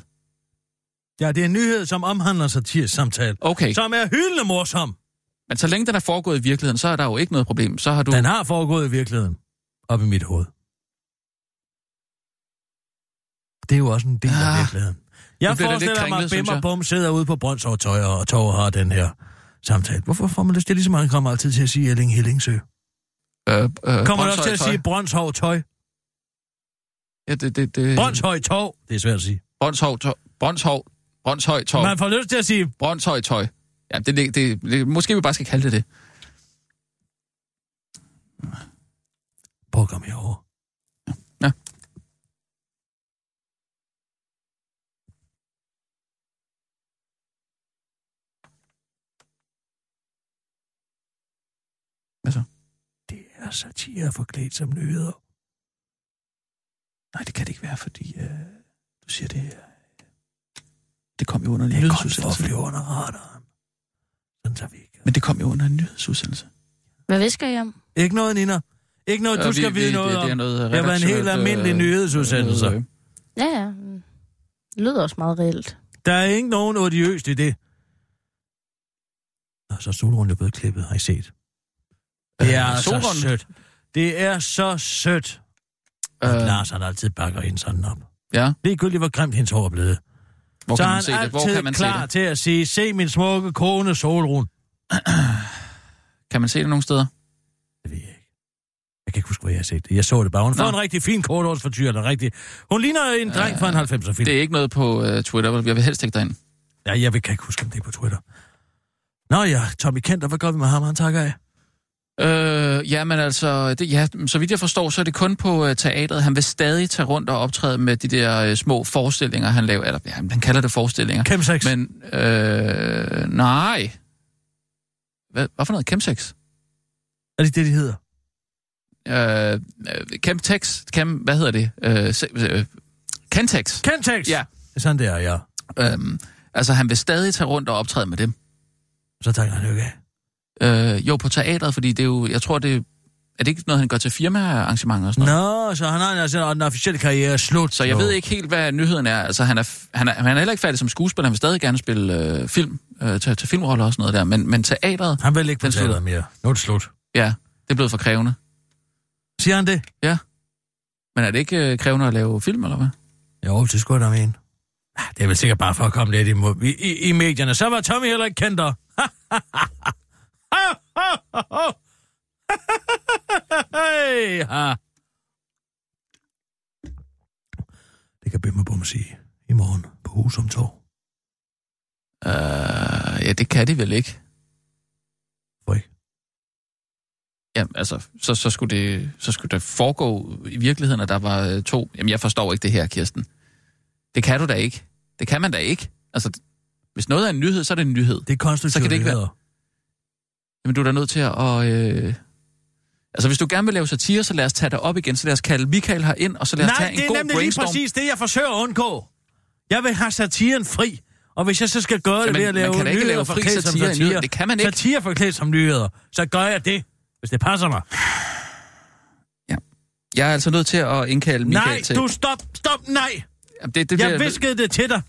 Speaker 3: Ja, det er en nyhed, som omhandler satirisk samtale.
Speaker 4: Okay.
Speaker 3: Som er hyldende morsom.
Speaker 4: men så længe den er foregået i virkeligheden, så er der jo ikke noget problem. Så har du...
Speaker 3: Den har foregået i virkeligheden. Op i mit hoved. Det er jo også en del af
Speaker 4: Ah,
Speaker 3: virkeligheden. Jeg forestiller mig,
Speaker 4: kringlet,
Speaker 3: at
Speaker 4: synes
Speaker 3: Bim og. Bum sidder ude på Brøndshov Tøj, og Tog har den her samtale. Hvorfor får man lyst til, ligesom man kommer altid til at sige Elling Hillingsø?
Speaker 4: Øh, øh,
Speaker 3: Kommer man også til at sige Brøndshov Tøj?
Speaker 4: Ja, det, det, det...
Speaker 3: Brøndshøj Tog? Det er svært at sige.
Speaker 4: Brøndshøj, tøj. Brøndshøj, Brøndshøj, tøj.
Speaker 3: Man får lyst til at sige
Speaker 4: Brøndshøj, tøj. Ja, det, det, det, det, måske vi bare skal kalde det det.
Speaker 3: Prøv at herover.
Speaker 4: Ja. Hvad så?
Speaker 3: Det er satire forklædt som nyheder.
Speaker 4: Nej, det kan det ikke være, fordi øh, du siger det... Øh, det kom jo under en
Speaker 3: Det er for
Speaker 4: nyhedsudsendelse.
Speaker 3: flyve under radaren. Sådan så vi ikke.
Speaker 4: Men det kom jo under en nyhedsudsendelse.
Speaker 5: Hvad visker I om?
Speaker 3: Ikke noget, Nina. Ikke noget, du
Speaker 4: Øh,
Speaker 3: skal
Speaker 4: vi-
Speaker 3: vide
Speaker 4: vi-
Speaker 3: noget
Speaker 4: det,
Speaker 3: om.
Speaker 4: det er noget
Speaker 3: Det har været en helt
Speaker 4: redaktionelt,
Speaker 3: almindelig
Speaker 4: øh,
Speaker 3: nyhedsudsendelse.
Speaker 4: øh,
Speaker 5: Ja, ja. Det lyder også meget reelt.
Speaker 3: Der er ikke nogen odiøst i det. Nå, så er solrunden jo blevet klippet, har I set. Det er
Speaker 4: Øh,
Speaker 3: så
Speaker 4: Solrund?
Speaker 3: sødt. Det er så sødt. Og
Speaker 4: Øh,
Speaker 3: Lars han altid bakker hende sådan op.
Speaker 4: Ja,
Speaker 3: Ligegyldigt, hvor grimt hendes hår er blevet.
Speaker 4: Hvor
Speaker 3: så
Speaker 4: kan man se det? Hvor kan man se
Speaker 3: klar
Speaker 4: det?
Speaker 3: til at sige, se min smukke kone Solrun.
Speaker 4: Kan man se det nogle steder?
Speaker 3: Det ved jeg ikke. Jeg kan ikke huske, hvor jeg har set det. Jeg så det bare. Hun får en rigtig fin korthårsfortyr, eller rigtig... Hun ligner en dreng fra en 90'er film.
Speaker 4: Det er ikke noget på uh, Twitter, vel? Jeg vil helst ikke derind.
Speaker 3: Ja, jeg vil- kan ikke huske, om det er på Twitter. Nå ja, Tommy Kent, hvad gør vi med ham? Han takker af.
Speaker 4: Øh, ja, men altså, det, ja, så vidt jeg forstår, så er det kun på uh, teatret. Han vil stadig tage rundt og optræde med de der uh, små forestillinger, han laver. Eller, ja, han kalder det forestillinger.
Speaker 3: Chemsex.
Speaker 4: Men, øh, nej. Hvad, hvad for noget? Chemsex?
Speaker 3: Er det det, de hedder?
Speaker 4: Øh, øh, Chemtex? Chem, hvad hedder det? Øh, se, øh, Kentex?
Speaker 3: Kentex!
Speaker 4: Ja.
Speaker 3: Det er sådan, det er, ja.
Speaker 4: Øhm, altså, han vil stadig tage rundt og optræde med dem.
Speaker 3: Så takker han jo ikke af.
Speaker 4: Øh, jo, på teatret, fordi det er jo, jeg tror, det er det ikke noget, han gør til firmaarrangementer og sådan noget?
Speaker 3: Nå, så han har altså en officiel karriere slut.
Speaker 4: Så jeg
Speaker 3: nu.
Speaker 4: ved ikke helt, hvad nyheden er. Altså, han er, han er, han er heller ikke færdig som skuespiller. Han vil stadig gerne spille øh, film, øh, til, til filmroller og sådan noget der. Men, men teatret,
Speaker 3: Han vil ikke på teateret mere. Nu er det slut.
Speaker 4: ja. Det er blevet for krævende.
Speaker 3: Siger han det?
Speaker 4: Men er det ikke øh, krævende at lave film, eller hvad?
Speaker 3: Jo, det skulle jeg da mene. Det er vel sikkert bare for at komme lidt i, i, i medierne. Så var Tommy heller ikke kendt der. Det kan Bimmer Bum sige i morgen på Husum Torv.
Speaker 4: Uh, ja, det kan de vel ikke.
Speaker 3: Hvor ikke?
Speaker 4: Ja, altså, så, så, skulle det, så skulle det foregå i virkeligheden, at der var øh, to... Jamen, jeg forstår ikke det her, Kirsten. Det kan du da ikke. Det kan man da ikke. Altså, hvis noget er en nyhed, så er det en nyhed.
Speaker 3: Det er konstruktivt.
Speaker 4: Så kan det ikke være-
Speaker 3: nyheder.
Speaker 4: Jamen, du er da nødt til at... Øh... Altså, hvis du gerne vil lave satire, så lad os tage det op igen. Så lad os kalde Michael her ind, og så lad os
Speaker 3: Nej,
Speaker 4: tage en
Speaker 3: det er
Speaker 4: god
Speaker 3: nemlig
Speaker 4: brainstorm.
Speaker 3: lige præcis det, jeg forsøger at undgå. Jeg vil have satiren fri. Og hvis jeg så skal gøre det
Speaker 4: Jamen,
Speaker 3: ved at
Speaker 4: man
Speaker 3: lave
Speaker 4: kan da ikke
Speaker 3: nyheder
Speaker 4: lave fri
Speaker 3: forklædt som
Speaker 4: satire
Speaker 3: satire,
Speaker 4: nyheder. Det kan man ikke.
Speaker 3: Satire forklædt som nyheder, så gør jeg det, hvis det passer mig.
Speaker 4: Jeg er altså nødt til at indkalde Michael
Speaker 3: nej,
Speaker 4: til...
Speaker 3: du stop, stop, nej.
Speaker 4: Jamen, det, det,
Speaker 3: Jeg
Speaker 4: det,
Speaker 3: viskede det til dig.